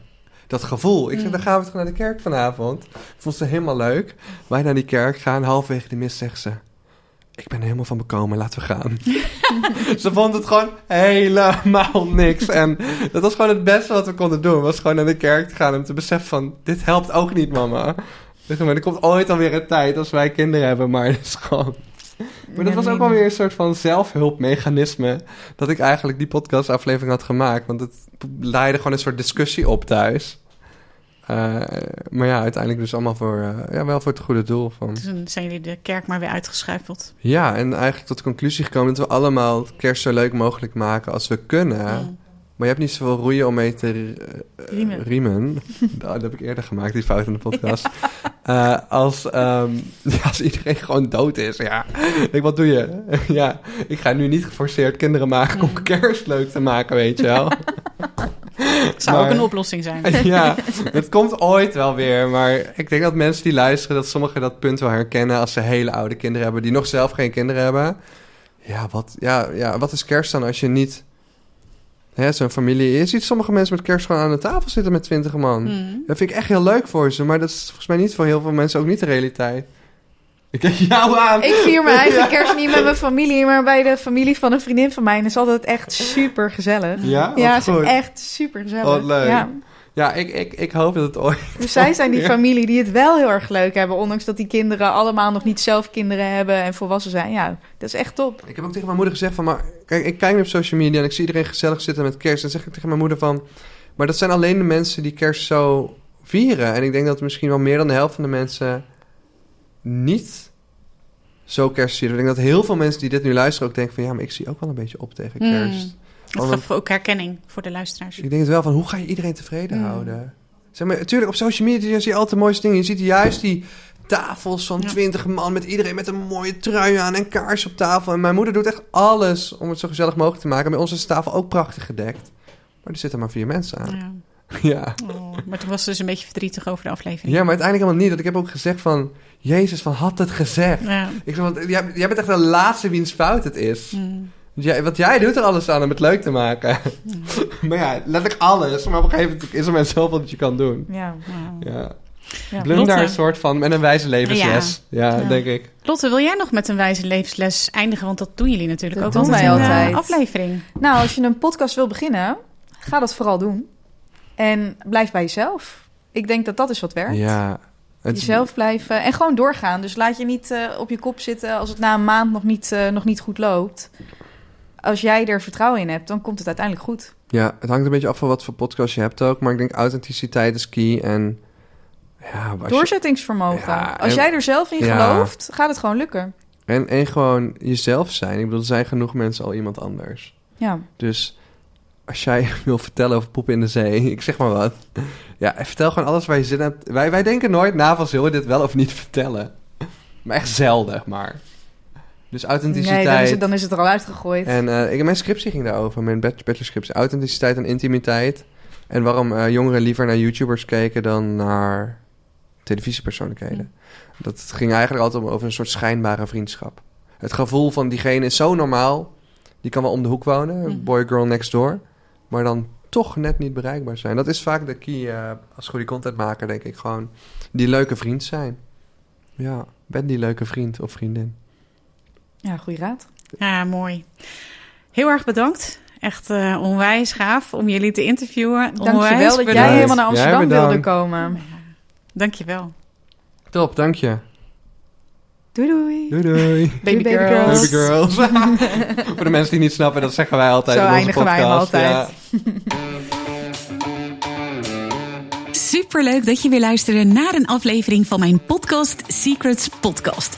Dat gevoel. Ik zeg, dan gaan we toch naar de kerk vanavond? Vond ze helemaal leuk. Wij naar die kerk gaan, halverwege de mis zegt ze... Ik ben er helemaal van bekomen, laten we gaan. ze vond het gewoon helemaal niks. En dat was gewoon het beste wat we konden doen. Was gewoon naar de kerk te gaan en te beseffen van... Dit helpt ook niet, mama. Maar, er komt ooit alweer een tijd als wij kinderen hebben, maar het is gewoon... Maar dat was ook alweer een soort van zelfhulpmechanisme... dat ik eigenlijk die podcastaflevering had gemaakt. Want het leidde gewoon een soort discussie op thuis. Uh, maar ja, uiteindelijk dus allemaal voor, uh, ja, wel voor het goede doel. Van. Toen zijn jullie de kerk maar weer uitgeschuifeld. Ja, en eigenlijk tot de conclusie gekomen dat we allemaal kerst zo leuk mogelijk maken als we kunnen. Mm. Maar je hebt niet zoveel roeien om mee te uh, riemen. riemen. dat heb ik eerder gemaakt, die fout in de podcast. Ja. als, um, ja, als iedereen gewoon dood is, ja. Ik, wat doe je? ja, ik ga nu niet geforceerd kinderen maken om kerst leuk te maken, weet je wel. Zou maar, ook een oplossing zijn. ja, het komt ooit wel weer. Maar ik denk dat mensen die luisteren, dat sommigen dat punt wel herkennen als ze hele oude kinderen hebben, die nog zelf geen kinderen hebben. Ja, wat, ja, ja, wat is kerst dan als je niet. Zo'n familie. Je ziet sommige mensen met kerst gewoon aan de tafel zitten met twintig man. Mm. Dat vind ik echt heel leuk voor ze. Maar dat is volgens mij niet voor heel veel mensen ook niet de realiteit. Ik kijk jou aan. Ik vier mijn eigen kerst niet met mijn familie, maar bij de familie van een vriendin van mij. En is altijd echt super gezellig. Ja, ja, is echt super gezellig. Wat leuk. Ja. Ja, ik, ik, ik hoop dat het ooit... Dus zij zijn die familie die het wel heel erg leuk hebben... ondanks dat die kinderen allemaal nog niet zelf kinderen hebben... en volwassen zijn. Ja, dat is echt top. Ik heb ook tegen mijn moeder gezegd van... maar kijk, ik kijk nu op social media en ik zie iedereen gezellig zitten met kerst... en zeg ik tegen mijn moeder van... maar dat zijn alleen de mensen die kerst zo vieren. En ik denk dat misschien wel meer dan de helft van de mensen... niet zo kerst vieren. Ik denk dat heel veel mensen die dit nu luisteren ook denken van... ja, maar ik zie ook wel een beetje op tegen kerst. Mm. Dat geeft ook herkenning voor de luisteraars. Ik denk het wel van, hoe ga je iedereen tevreden mm. houden? Zeg maar, natuurlijk, op social media zie je altijd de mooiste dingen. Je ziet juist die tafels van twintig man met iedereen met een mooie trui aan en kaars op tafel. En mijn moeder doet echt alles om het zo gezellig mogelijk te maken. Bij ons is de tafel ook prachtig gedekt. Maar er zitten maar vier mensen aan. Ja. Ja. Oh, maar toen was ze dus een beetje verdrietig over de aflevering. Ja, maar uiteindelijk helemaal niet. Dat ik heb ook gezegd van... Jezus, van had het gezegd. Ja. Ik zeg, want jij, jij bent echt de laatste wiens fout het is. Mm. Jij, wat jij doet er alles aan om het leuk te maken. Maar ja, letterlijk alles. Maar op een gegeven moment is er maar zoveel dat je kan doen. Ja. ja. ja. Daar een soort van met een wijze levensles. Ja, ja, denk ik. Lotte, wil jij nog met een wijze levensles eindigen? Want dat doen jullie natuurlijk dat ook doen wij altijd. Een aflevering. Nou, als je een podcast wil beginnen, ga dat vooral doen. En blijf bij jezelf. Ik denk dat dat is wat werkt. Ja. Het... Jezelf blijven en gewoon doorgaan. Dus laat je niet uh, op je kop zitten als het na een maand nog niet, uh, nog niet goed loopt. Als jij er vertrouwen in hebt, dan komt het uiteindelijk goed. Ja, het hangt een beetje af van wat voor podcast je hebt ook. Maar ik denk authenticiteit is key en... Ja, Doorzettingsvermogen. Ja, als jij er zelf in ja, gelooft, gaat het gewoon lukken. En, en gewoon jezelf zijn. Ik bedoel, er zijn genoeg mensen al iemand anders. Ja. Dus als jij wil vertellen over poepen in de zee, ik zeg maar wat. Ja, vertel gewoon alles waar je zin hebt. Wij, wij denken nooit na van zullen we dit wel of niet vertellen. Maar echt zelden, maar. Dus authenticiteit. Nee, dan is het, dan is het er al uitgegooid. En uh, ik, mijn scriptie ging daarover, mijn bachelorscriptie. Authenticiteit en intimiteit. En waarom uh, jongeren liever naar YouTubers keken dan naar televisiepersoonlijkheden. Dat ging eigenlijk altijd om, over een soort schijnbare vriendschap. Het gevoel van diegene is zo normaal. Die kan wel om de hoek wonen, mm. boy, girl next door maar dan toch net niet bereikbaar zijn. Dat is vaak de key uh, als goede content maken, denk ik. Gewoon die leuke vriend zijn. Ja, ben die leuke vriend of vriendin. Ja, goede raad. Ja, mooi. Heel erg bedankt. Echt uh, onwijs gaaf om jullie te interviewen. Dankjewel dat jij helemaal naar Amsterdam wilde komen. Dankjewel. Top, dank je. Doei doei. Doei doei. Baby, baby girls. Baby girls. Voor de mensen die niet snappen, dat zeggen wij altijd Zo in onze podcast. wij altijd. Ja. superleuk dat je weer luisterde naar een aflevering van mijn podcast Secrets Podcast.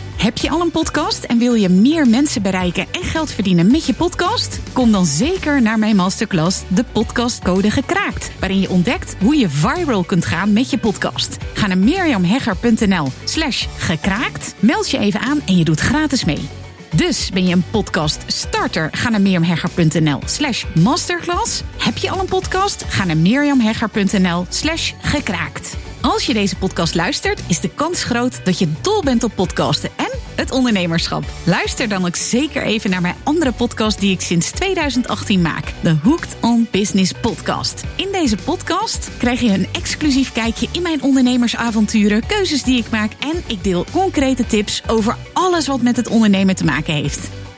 Heb je al een podcast en wil je meer mensen bereiken en geld verdienen met je podcast? Kom dan zeker naar mijn masterclass De Podcastcode Gekraakt, waarin je ontdekt hoe je viral kunt gaan met je podcast. Ga naar mirjamhegger.nl slash gekraakt, meld je even aan en je doet gratis mee. Dus ben je een podcast starter? Ga naar mirjamhegger.nl slash masterclass. Heb je al een podcast? Ga naar mirjamhegger.nl slash gekraakt. Als je deze podcast luistert, is de kans groot dat je dol bent op podcasten en het ondernemerschap. Luister dan ook zeker even naar mijn andere podcast die ik sinds 2018 maak. De Hooked on Business podcast. In deze podcast krijg je een exclusief kijkje in mijn ondernemersavonturen, keuzes die ik maak en ik deel concrete tips over alles wat met het ondernemen te maken heeft.